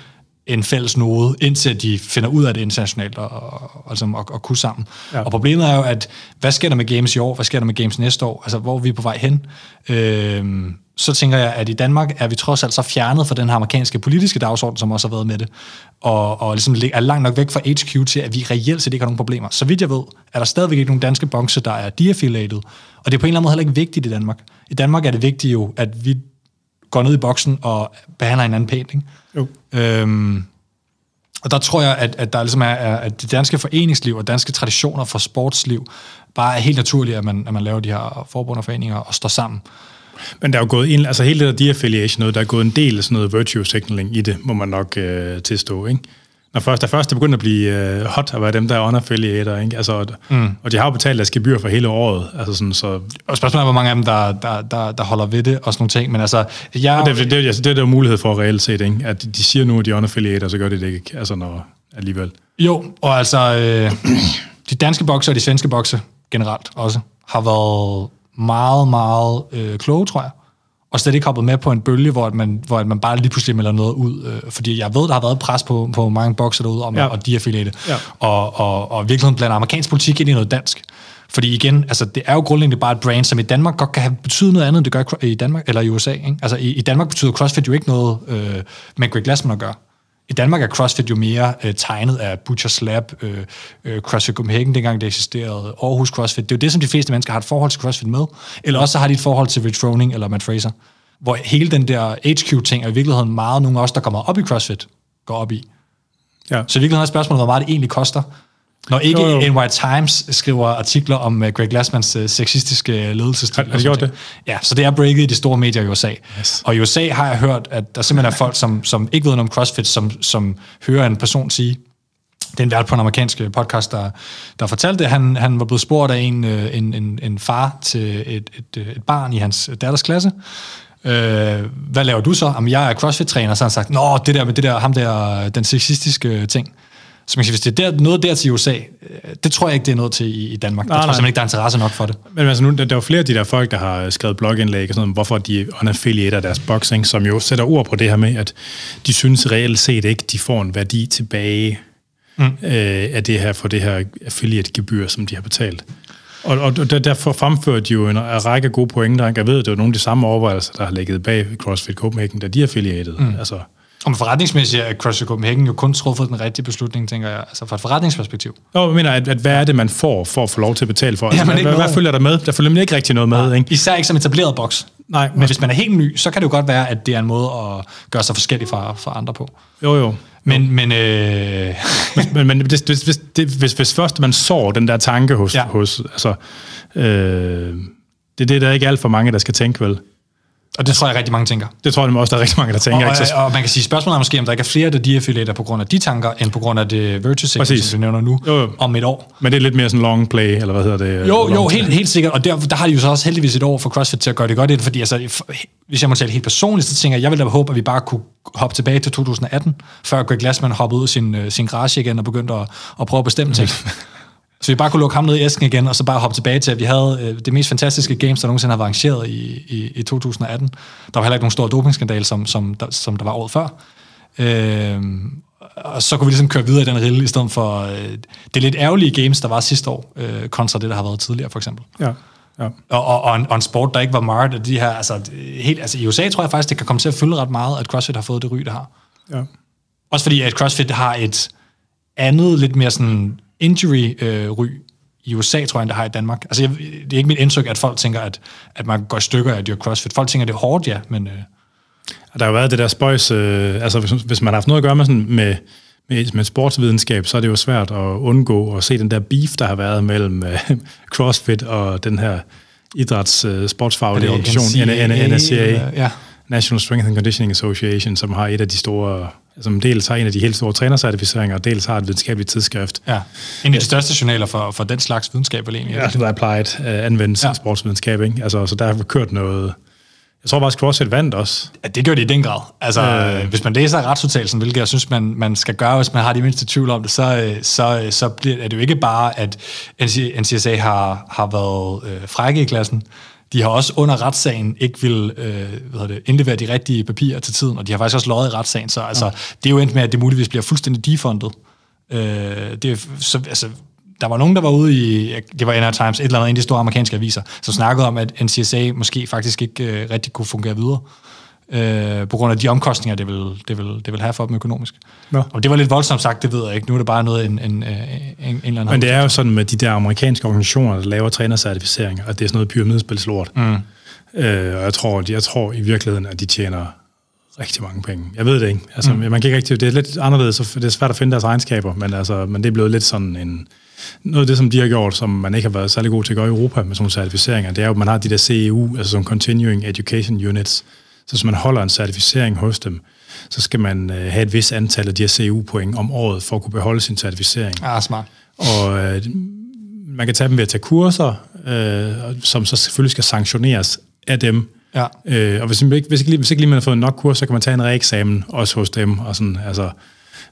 en fælles node, indtil de finder ud af det internationalt og, og, og, og, og kunne sammen. Ja. Og problemet er jo, at hvad sker der med games i år? Hvad sker der med games næste år? Altså, hvor er vi på vej hen? Øhm, så tænker jeg, at i Danmark er vi trods alt så fjernet fra den her amerikanske politiske dagsorden, som også har været med det, og, og ligesom er langt nok væk fra HQ til, at vi reelt set ikke har nogen problemer. Så vidt jeg ved, er der stadigvæk ikke nogen danske bokse, der er deaffiliated, og det er på en eller anden måde heller ikke vigtigt i Danmark. I Danmark er det vigtigt jo, at vi går ned i boksen og behandler hinanden pænt, ikke? Jo. Øhm, og der tror jeg, at, at der ligesom er, er, at det danske foreningsliv og danske traditioner for sportsliv bare er helt naturligt, at man, at man laver de her forbund og foreninger og står sammen. Men der er jo gået en, altså hele det der de-affiliation noget, der er gået en del af sådan noget virtue signaling i det, må man nok øh, tilstå, ikke? Når først, der først er begyndt at blive øh, hot at være dem, der er unaffiliator, ikke? Altså, mm. og de har jo betalt deres gebyr for hele året. Altså sådan, så... Og spørgsmålet er, hvor mange af dem, der, der, der, der holder ved det og sådan nogle ting. Men altså, jeg... Og det, det, det, altså, det er der jo mulighed for reelt set, ikke? At de siger nu, at de er unaffiliator, så gør de det ikke. Altså, når alligevel. Jo, og altså, øh, de danske bokser og de svenske bokser generelt også, har været meget, meget øh, kloge, tror jeg og slet ikke hoppet med på en bølge, hvor man, hvor man bare lige pludselig melder noget ud. Øh, fordi jeg ved, der har været pres på, på mange bokser derude om ja. at deaffiliate. Ja. Og, og, og virkelig blander amerikansk politik ind i noget dansk. Fordi igen, altså, det er jo grundlæggende bare et brand, som i Danmark godt kan have betydet noget andet, end det gør i Danmark eller i USA. Ikke? Altså i, i Danmark betyder CrossFit jo ikke noget øh, med Greg Glassman at gøre. I Danmark er CrossFit jo mere øh, tegnet af Butcher Lab, øh, øh, CrossFit Copenhagen, dengang det eksisterede, Aarhus CrossFit. Det er jo det, som de fleste mennesker har et forhold til CrossFit med. Eller også så har de et forhold til Rich Froning eller Matt Fraser. Hvor hele den der HQ-ting er i virkeligheden meget nogle af os, der kommer op i CrossFit, går op i. Ja. Så i virkeligheden er spørgsmålet, hvor meget det egentlig koster. Når ikke jo, jo. NY Times skriver artikler om uh, Greg Glassmans uh, sexistiske ledelsesstil. Har, de gjort det? Ja, så det er breaket i de store medier i USA. Yes. Og i USA har jeg hørt, at der simpelthen er folk, som, som ikke ved noget om CrossFit, som, som hører en person sige, det er en vært på en amerikansk podcast, der, der fortalte det. Han, han var blevet spurgt af en, øh, en, en, en far til et, et, et barn i hans datters klasse, Øh, hvad laver du så? Jamen, jeg er CrossFit-træner, så har han sagt, nå, det der med det der, ham der, den sexistiske ting. Så man kan sige, hvis det er der, noget der til USA, øh, det tror jeg ikke, det er noget til i, i Danmark. Nej, jeg tror nej. simpelthen ikke, der er interesse nok for det. Men altså nu, der, der er jo flere af de der folk, der har skrevet blogindlæg og sådan noget, hvorfor de unaffiliater deres boxing, som jo sætter ord på det her med, at de synes reelt set ikke, de får en værdi tilbage mm. øh, af det her for det her affiliate-gebyr, som de har betalt. Og, og derfor fremførte de jo en, en række gode pointer. Jeg ved, det var nogle af de samme overvejelser, der har ligget bag CrossFit Copenhagen, da de er affiliated. Mm. Altså, om forretningsmæssigt er CrossFit Copenhagen jo kun truffet den rigtige beslutning, tænker jeg, altså fra et forretningsperspektiv. Jo, jeg mener, at, at hvad er det, man får for at få lov til at betale for? Altså, ja, hvad, hvad, følger der med? Der følger ikke rigtig noget med. Ikke? Især ikke som etableret boks. Nej, men hvis man er helt ny, så kan det jo godt være, at det er en måde at gøre sig forskellig fra, fra andre på. Jo, jo. Men, men, øh... men, men hvis, hvis, det, hvis, hvis først man så den der tanke hos... Ja. hos altså, øh, det er det, der er ikke alt for mange, der skal tænke, vel? Og det tror jeg rigtig mange tænker. Det tror jeg også, der er rigtig mange, der tænker. Og, og, og man kan sige, spørgsmålet er måske, om der ikke er flere, der deaffiliater på grund af de tanker, end på grund af det virtue signaling, som du nævner nu, jo, jo. om et år. Men det er lidt mere sådan long play, eller hvad hedder det? Jo, jo, helt, helt sikkert. Og der, der har de jo så også heldigvis et år for CrossFit til at gøre det godt, fordi altså, hvis jeg må tale helt personligt, så tænker jeg, jeg ville da håbe, at vi bare kunne hoppe tilbage til 2018, før Greg Glassman hoppede ud af sin, øh, sin garage igen og begyndte at, at prøve at bestemme ting. Så vi bare kunne lukke ham ned i æsken igen, og så bare hoppe tilbage til, at vi havde øh, det mest fantastiske games, der nogensinde har været arrangeret i, i, i 2018. Der var heller ikke nogen stor dopingskandal, som, som, der, som der var året før. Øh, og så kunne vi ligesom køre videre i den rille, i stedet for øh, det lidt ærgerlige games, der var sidste år, øh, kontra det, der har været tidligere, for eksempel. Ja. Ja. Og, og, og, en, og en sport, der ikke var meget af de her, altså, helt, altså i USA tror jeg faktisk, det kan komme til at fylde ret meget, at CrossFit har fået det ry, det har. Ja. Også fordi, at CrossFit har et andet, lidt mere sådan injury-ry øh, i USA, tror jeg, det har i Danmark. Altså, jeg, det er ikke mit indtryk, at folk tænker, at, at man går i stykker af dyr CrossFit. Folk tænker, at det er hårdt, ja, men... Øh. Der har jo været det der spøjs, øh, altså hvis, hvis man har haft noget at gøre med, sådan, med, med, med sportsvidenskab, så er det jo svært at undgå at se den der beef, der har været mellem øh, CrossFit og den her idræts øh, sportsfaglige organisation, NSCA. Ja. National Strength and Conditioning Association, som har et af de store, som dels har en af de helt store trænercertificeringer, og dels har et videnskabeligt tidsskrift. Ja, en af de største journaler for, for den slags videnskab, egentlig. Ja, det er applied uh, anvendt ja. sportsvidenskab, ikke? Altså, så der har kørt noget, Jeg tror faktisk, CrossFit vandt også. Ja, det gør de i den grad. Altså, øh. hvis man læser retsudtalelsen, hvilket jeg synes, man, man skal gøre, hvis man har de mindste tvivl om det, så, øh, så, øh, så bliver, er det jo ikke bare, at NCSA har, har været øh, frække i klassen. De har også under retssagen ikke vil øh, hvad det, indlevere de rigtige papirer til tiden, og de har faktisk også løjet i retssagen, så altså, ja. det er jo endt med, at det muligvis bliver fuldstændig defundet. Øh, det så, altså, der var nogen, der var ude i, det var NR Times, et eller andet en af de store amerikanske aviser, som snakkede om, at NCSA måske faktisk ikke øh, rigtig kunne fungere videre, øh, på grund af de omkostninger, det vil, det vil, det vil have for dem økonomisk. Ja. Og det var lidt voldsomt sagt, det ved jeg ikke. Nu er det bare noget, en, en, en, en eller anden... Men det er jo sådan med de der amerikanske organisationer, der laver trænercertificeringer, at det er sådan noget pyramidespilslort. Mm. Øh, og jeg tror, jeg tror i virkeligheden, at de tjener rigtig mange penge. Jeg ved det ikke. Altså, mm. man kan ikke rigtig, det er lidt anderledes, så det er svært at finde deres egenskaber, men, altså, men det er blevet lidt sådan en, noget af det, som de har gjort, som man ikke har været særlig god til at gøre i Europa med sådan nogle certificeringer, det er jo, at man har de der CEU, altså som Continuing Education Units. Så hvis man holder en certificering hos dem, så skal man øh, have et vis antal af de her CEU-point om året for at kunne beholde sin certificering. Ah, smart. Og øh, man kan tage dem ved at tage kurser, øh, som så selvfølgelig skal sanktioneres af dem. Ja. Øh, og hvis, ikke, hvis, ikke, hvis ikke lige man har fået nok kurs, så kan man tage en reeksamen også hos dem. Og sådan, altså,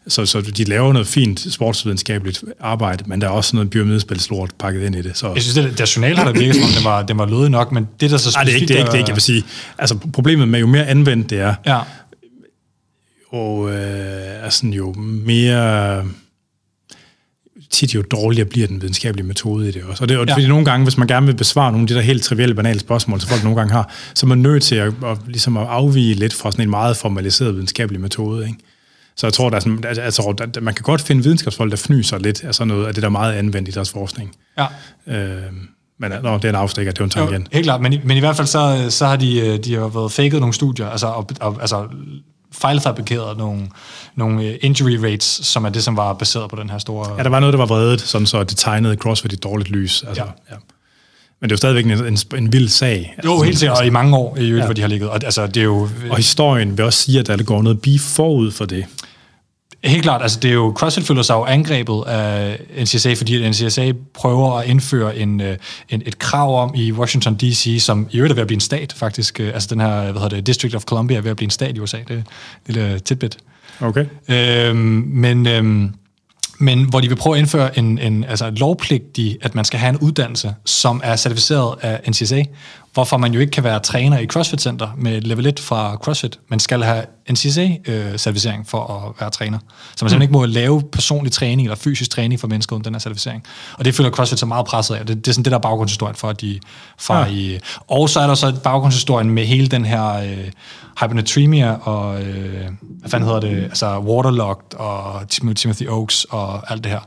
så, så de laver noget fint sportsvidenskabeligt arbejde, men der er også noget pyramidespilslort pakket ind i det. Så. Jeg synes, det der journal har der virket, som det var, det var lødig nok, men det der så specifikt... Nej, det er ikke det, er ikke, det, ikke, jeg vil sige. Altså, problemet med jo mere anvendt det er, ja. og øh, sådan jo mere tit jo dårligere bliver den videnskabelige metode i det også. Og det er ja. fordi nogle gange, hvis man gerne vil besvare nogle af de der helt trivielle, banale spørgsmål, som folk nogle gange har, så er man nødt til at, at, ligesom at afvige lidt fra sådan en meget formaliseret videnskabelig metode. Ikke? Så jeg tror, der er sådan, altså, at man kan godt finde videnskabsfolk, der fnyser lidt af sådan noget, af det der er meget anvendt i deres forskning. Ja. Øh, men nå, det er en afstikker, det er en tangent. Jo, helt klart, men i, men i hvert fald så, så har de, øh, de har været faked nogle studier, altså, og, og, altså fejlfabrikeret nogle, nogle øh, injury rates, som er det, som var baseret på den her store... Ja, der var noget, der var vredet, sådan så det tegnede CrossFit i dårligt lys. Altså, ja. ja. Men det er jo stadigvæk en, en, en vild sag. Jo, altså, helt sikkert, og i mange år, i øvrigt, ja. hvor de har ligget. Og, altså, det er jo, og historien vil også sige, at der går noget beef forud for det. Helt klart, altså det er jo, CrossFit føler sig jo angrebet af NCSA, fordi NCSA prøver at indføre en, øh, en, et krav om i Washington D.C., som i øvrigt er ved at blive en stat faktisk, øh, altså den her, hvad hedder det, District of Columbia er ved at blive en stat i USA, det er et lille tidbit. Okay. Øhm, men, øhm, men hvor de vil prøve at indføre en, en altså lovpligtig, at man skal have en uddannelse, som er certificeret af NCSA, hvorfor man jo ikke kan være træner i CrossFit Center med level 1 fra CrossFit, men skal have NCSA-certificering øh, for at være træner. Så man simpelthen mm. ikke må lave personlig træning eller fysisk træning for mennesker uden den her certificering. Og det føler CrossFit så meget presset af. Det, det er sådan det der baggrundshistorien for, at de fra ja. i... Og så er der så baggrundshistorien med hele den her øh, hypernatremia og... Øh, hvad fanden hedder det? Altså waterlogged og Timothy Oaks og alt det her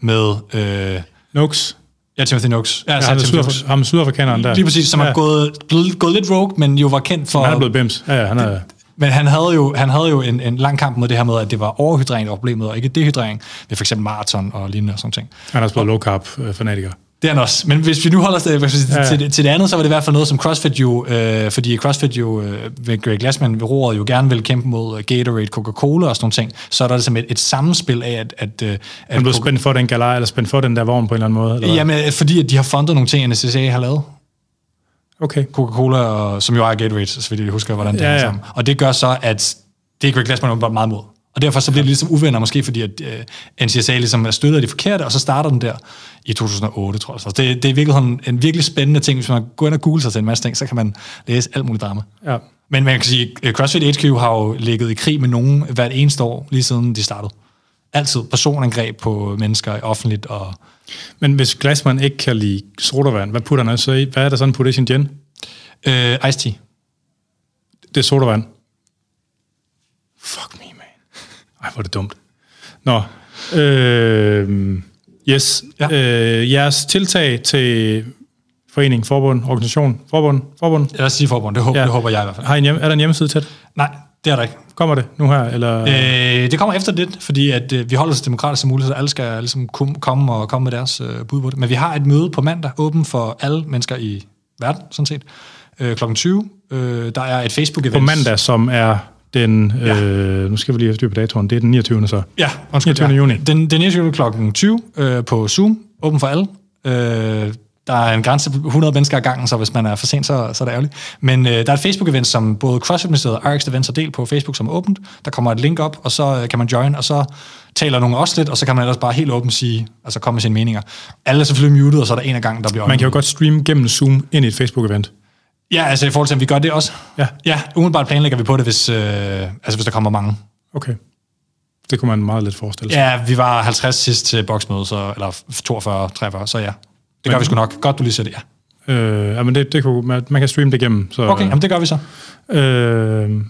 med... Øh, Noakes. Ja, Timothy Noakes. Ja, ja ham, Sydaf- ham sydafrikaneren der. Lige præcis, som ja. er gået, blevet, gået lidt rogue, men jo var kendt for... Han er blevet bims. Ja, ja, han er... Men han havde jo, han havde jo en, en lang kamp med det her med, at det var overhydrering, der var problemet, og ikke dehydrering, ved for eksempel maraton og lignende og sådan ting. Han er også blevet low carb fanatiker. Det er han også. Men hvis vi nu holder os til, ja. til, til det andet, så var det i hvert fald noget, som CrossFit jo, øh, fordi CrossFit jo, øh, ved Greg Glassman ved roret jo gerne vil kæmpe mod Gatorade, Coca-Cola og sådan nogle ting, så er der ligesom et, et sammenspil af, at... at, at han blev spændt for den galej, eller spændt for den der vogn på en eller anden måde? Eller Jamen, fordi at de har fundet nogle ting, NSCA har lavet. Okay. Coca-Cola, og, som jo er Gatorade, så vidt jeg husker, hvordan det ja, er sammen. Og det gør så, at det er Greg Glassman bare meget mod. Og derfor så bliver det ligesom uvenner, måske fordi at uh, NCSA ligesom er støttet af de forkerte, og så starter den der i 2008, tror jeg. Så det, det er virkelig en virkelig spændende ting. Hvis man går ind og googler sig til en masse ting, så kan man læse alt muligt drama. Ja. Men man kan sige, at CrossFit HQ har jo ligget i krig med nogen hvert eneste år, lige siden de startede. Altid personangreb på mennesker offentligt. Og Men hvis Glassman ikke kan lide sodavand, hvad putter han så i? Hvad er der sådan putter i sin gin? Uh, Ice tea. Det er sodavand. Ej, hvor er det dumt. Nå, øh, yes. Ja. Øh, jeres tiltag til forening, forbund, organisation, forbund, forbund? Lad os sige forbund, det håber, ja. det håber jeg i hvert fald. Har en hjem, er der en hjemmeside til det? Nej, det er der ikke. Kommer det nu her? Eller? Øh, det kommer efter lidt, fordi at, øh, vi holder så demokratisk som muligt, så alle skal ligesom komme og komme med deres øh, bud på det. Men vi har et møde på mandag, åben for alle mennesker i verden, sådan set, øh, kl. 20. Øh, der er et Facebook-event. På mandag, som er den, ja. øh, nu skal vi lige have styr på datoren, det er den 29. så. Ja, undskyld, 29. Ja. juni. Den, den 29. kl. 20 øh, på Zoom, åben for alle. Øh, der er en grænse på 100 mennesker ad gangen, så hvis man er for sent, så, så er det ærgerligt. Men øh, der er et Facebook-event, som både CrossFit-ministeriet og RX Events har delt på Facebook, som er åbent. Der kommer et link op, og så øh, kan man join, og så taler nogen også lidt, og så kan man ellers bare helt åbent sige, altså komme med sine meninger. Alle er selvfølgelig muted, og så er der en af gangen, der bliver Man kan jo godt streame gennem Zoom ind i et Facebook-event. Ja, altså i forhold til, at vi gør det også. Ja. Ja, umiddelbart planlægger vi på det, hvis, øh, altså, hvis der kommer mange. Okay. Det kunne man meget lidt forestille sig. Ja, vi var 50 sidst til boksmøde, så, eller 42, 43, så ja. Det gør vi sgu nok. Godt, du lige siger det, ja. Øh, ja, men det, det kunne, man, man kan streame det igennem. Så, Okay, jamen det gør vi så. Øh,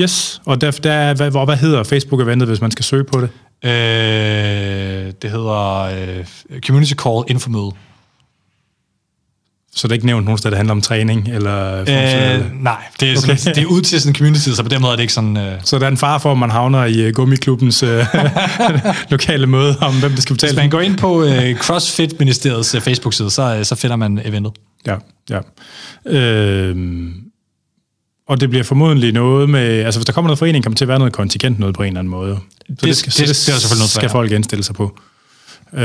yes, og der, der, hvad, hvad, hvad hedder Facebook-eventet, hvis man skal søge på det? Øh, det hedder øh, Community Call Infomøde. Så det er ikke nævnt nogen sted, der handler om træning? Eller Øh, nej, det er, sådan, Okay. det er ud til sådan en community, så på den måde er det ikke sådan... Øh, Så der er en far for, at man havner i uh, gummiklubbens uh, lokale møde om, hvem der skal betale. hvis man går ind på øh, CrossFit-ministeriets øh, Facebook-side, så, øh, så finder man eventet. Ja, ja. Øh, og det bliver formodentlig noget med... Altså, hvis der kommer noget forening, kommer til at være noget kontingent noget på en eller anden måde. Så det- det- det er der selvfølgelig nødt til at skal folk indstille sig på. Øh,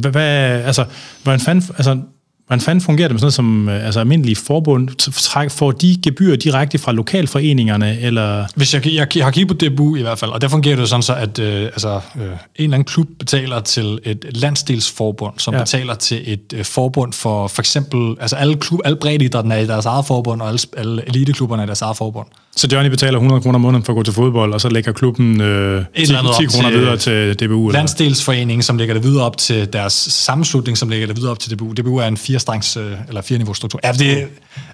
hvad, hvad, altså, hvordan fanden, altså, hvordan fanden fungerer det med sådan noget som øh, altså, almindelige forbund? Træk- Får de gebyr direkte fra lokalforeningerne, eller... Hvis jeg, jeg, jeg har kigget på DBU i hvert fald, og der fungerer det jo sådan så, at øh, altså, øh, en eller anden klub betaler til et landsdelsforbund, som ja. betaler til et øh, forbund for for eksempel, altså alle, klub, alle breddeidrætten er i deres eget forbund, og alle, alle eliteklubberne er i deres eget forbund. Så Johnny betaler 100 kroner om måneden for at gå til fodbold, og så lægger klubben øh, 10, eller andet 10 op kroner til- videre til DBU? Eller? Landsdelsforeningen, som lægger det videre op til deres sammenslutning, som lægger det videre op til DBU. DBU er en fire-strengs, øh, eller fire-niveau struktur. Ja, det,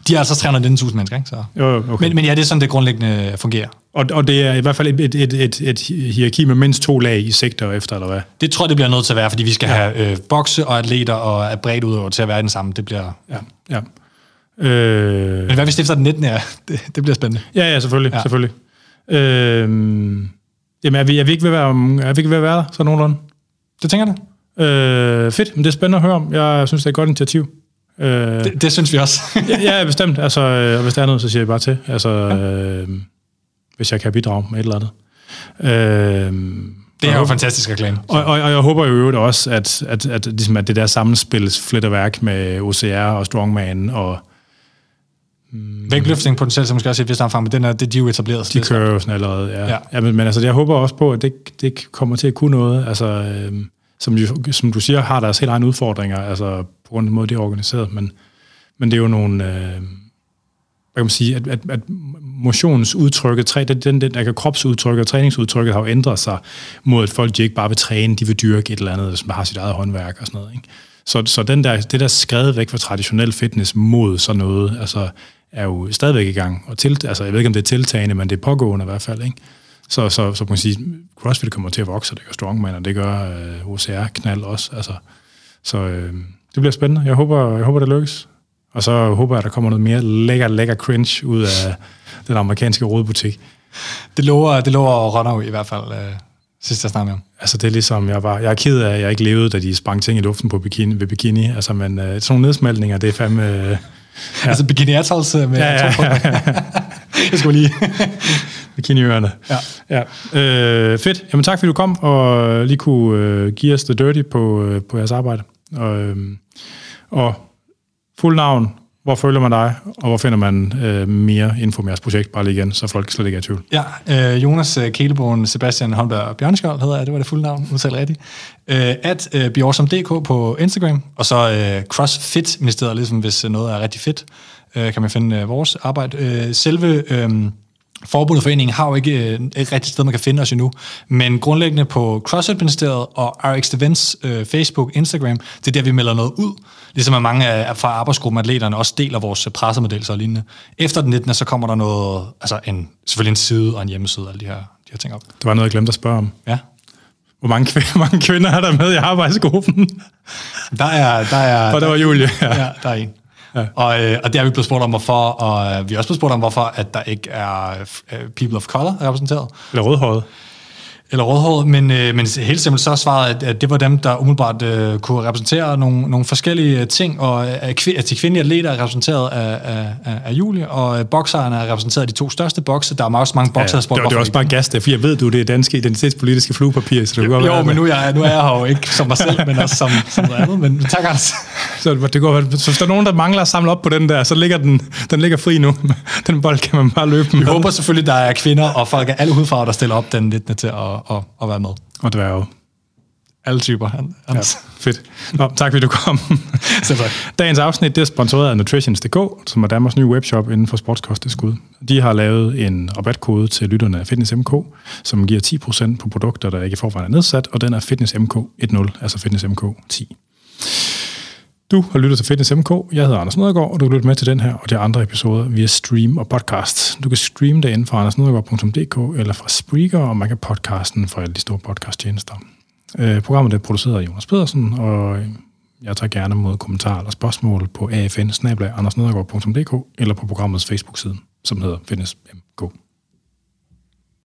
de er altså 319.000 mennesker, ikke? Så. Jo, okay. Men, men ja, det er sådan, det grundlæggende fungerer. Og, og det er i hvert fald et, et, et, et, et hierarki med mindst to lag i sigter efter, eller hvad? Det tror jeg, det bliver nødt til at være, fordi vi skal ja. have øh, bokse og atleter og bredt udøver til at være den samme. Det bliver... Ja, ja. Øh, Men hvad hvis stifter den 19. er? Det, det bliver spændende. ja, ja, selvfølgelig, ja. Ja. selvfølgelig. Øh, jamen, er vi, er vi ikke ved at være, er vi ikke ved at være der, så nogenlunde? Det tænker jeg da. Øh, fedt, men det er spændende at høre om. Jeg synes, det er et godt initiativ. Øh, Det, det synes vi også. ja, ja, bestemt. Altså, øh, og hvis der er noget, så siger jeg bare til. Altså, øh, hvis jeg kan bidrage med et eller andet. Øh, det er jo fantastisk reklame. Og, og, og jeg håber jo øvrigt også, at, at, at, ligesom at det der sammenspil fletterværk med OCR og Strongman, og Vægtløftning potentielt, som måske også i et vist omfang, men den er, det de er jo etableret. de er kører jo sådan allerede. Ja. Ja. Ja. Men, men altså, jeg håber også på, at det, det kommer til at kunne noget, altså, øh, som, jo, som du siger, har deres helt egne udfordringer, altså på grund af den måde, det er organiseret, men, men det er jo nogle... Øh, hvad kan man sige, at, at, at motionsudtrykket, træ, den, den, den, altså kropsudtrykket, træningsudtrykket har jo ændret sig mod, at folk de ikke bare vil træne, de vil dyrke et eller andet, som har sit eget håndværk og sådan noget. Ikke? Så, så den der, det der skrevet væk fra traditionel fitness mod sådan noget, altså, er jo stadigvæk i gang. Og til, altså, jeg ved ikke, om det er tiltagende, men det er pågående i hvert fald. Ikke? Så, så, så man kan sige, CrossFit kommer til at vokse, og det gør Strongman, og det gør øh, OCR-knald også. Altså, så øh, det bliver spændende. Jeg håber, jeg håber, det lykkes. Og så håber jeg, at der kommer noget mere lækker, lækker cringe ud af den amerikanske rodebutik. Det lover, det lover runner i hvert fald, øh, sidst jeg snakkede med ham. Altså det er ligesom, jeg var, jeg er ked af, at jeg ikke levede, da de sprang ting i luften på bikini, ved bikini. Altså, men øh, sådan nogle nedsmeltninger, det er fandme... Øh, Ja. Altså bikini øh, med ja, ja, ja, ja. Jeg skulle lige... Bikiniørerne. Ja. ja. Øh, fedt. Jamen tak, fordi du kom og lige kunne øh, give os the dirty på, øh, på jeres arbejde. Og, øh, og fuld navn, hvor følger man dig, og hvor finder man øh, mere info om jeres projekt, bare lige igen, så folk slet ikke er i tvivl. Ja, øh, Jonas øh, Sebastian Holmberg Bjørnskjold hedder jeg, det var det fulde navn, udtalt rigtigt. Øh, at øh, Bjorsom.dk på Instagram, og så øh, CrossFit-ministeriet, ligesom hvis øh, noget er rigtig fedt, øh, kan man finde øh, vores arbejde. Øh, selve øh, forbundet foreningen har jo ikke øh, et rigtigt sted, man kan finde os endnu, men grundlæggende på CrossFit-ministeriet og RX Events, øh, Facebook, Instagram, det er der, vi melder noget ud. Ligesom at mange af, fra arbejdsgruppen atleterne også deler vores øh, pressemeddelelser og lignende. Efter den 19. så kommer der noget, altså en, selvfølgelig en side og en hjemmeside, alle de her, de her ting op. Det var noget, jeg glemte at spørge om. Ja. Hvor mange, kvinder, mange kvinder er der med i arbejdsgruppen? Der er, der er, Og der var Julie. Ja. ja, der er en. Ja. Og, øh, og det har vi blevet spurgt om, hvorfor, og øh, vi har også blevet spurgt om, hvorfor at der ikke er øh, people of color repræsenteret. Eller rødhåret. Eller rødhåret, men, øh, men helt simpelthen så svaret, at, at det var dem, der umiddelbart øh, kunne repræsentere nogle, nogle forskellige ting, og øh, at, at de kvindelige atleter er repræsenteret af, af, af, Julie, og øh, bokserne er repræsenteret af de to største bokse. Der er også mange bokser, ja, det, det er også bare gas, for jeg ved, du det er danske identitetspolitiske fluepapir, så det jo, jo, men nu er, jeg, nu er jeg her jo ikke som mig selv, men også som, som noget andet, men tak, Anders. Så, det går, så hvis der er nogen, der mangler at samle op på den der, så ligger den, den ligger fri nu. Den bold kan man bare løbe med. Vi håber selvfølgelig, der er kvinder og folk af alle hudfarver, der stiller op den lidt til at, at, at være med. Og dværge. Alle typer. Ja, fedt. Nå, tak fordi du kom. Dagens afsnit det er sponsoreret af Nutritions.dk, som er Danmarks nye webshop inden for sportskosttilskud. De har lavet en rabatkode til lytterne af Fitness MK, som giver 10% på produkter, der ikke i forvejen er nedsat, og den er Fitness MK 10, altså Fitness MK 10. Du har lyttet til Fitness MK. Jeg hedder Anders Nedergaard, og du kan lytte med til den her og de andre episoder via stream og podcast. Du kan streame det inden fra andersnedergaard.dk eller fra Spreaker, og man kan podcasten fra alle de store podcasttjenester. Øh, programmet er produceret af Jonas Pedersen, og øh, jeg tager gerne mod kommentarer eller spørgsmål på afn eller på programmets Facebook-side, som hedder Fitness MK.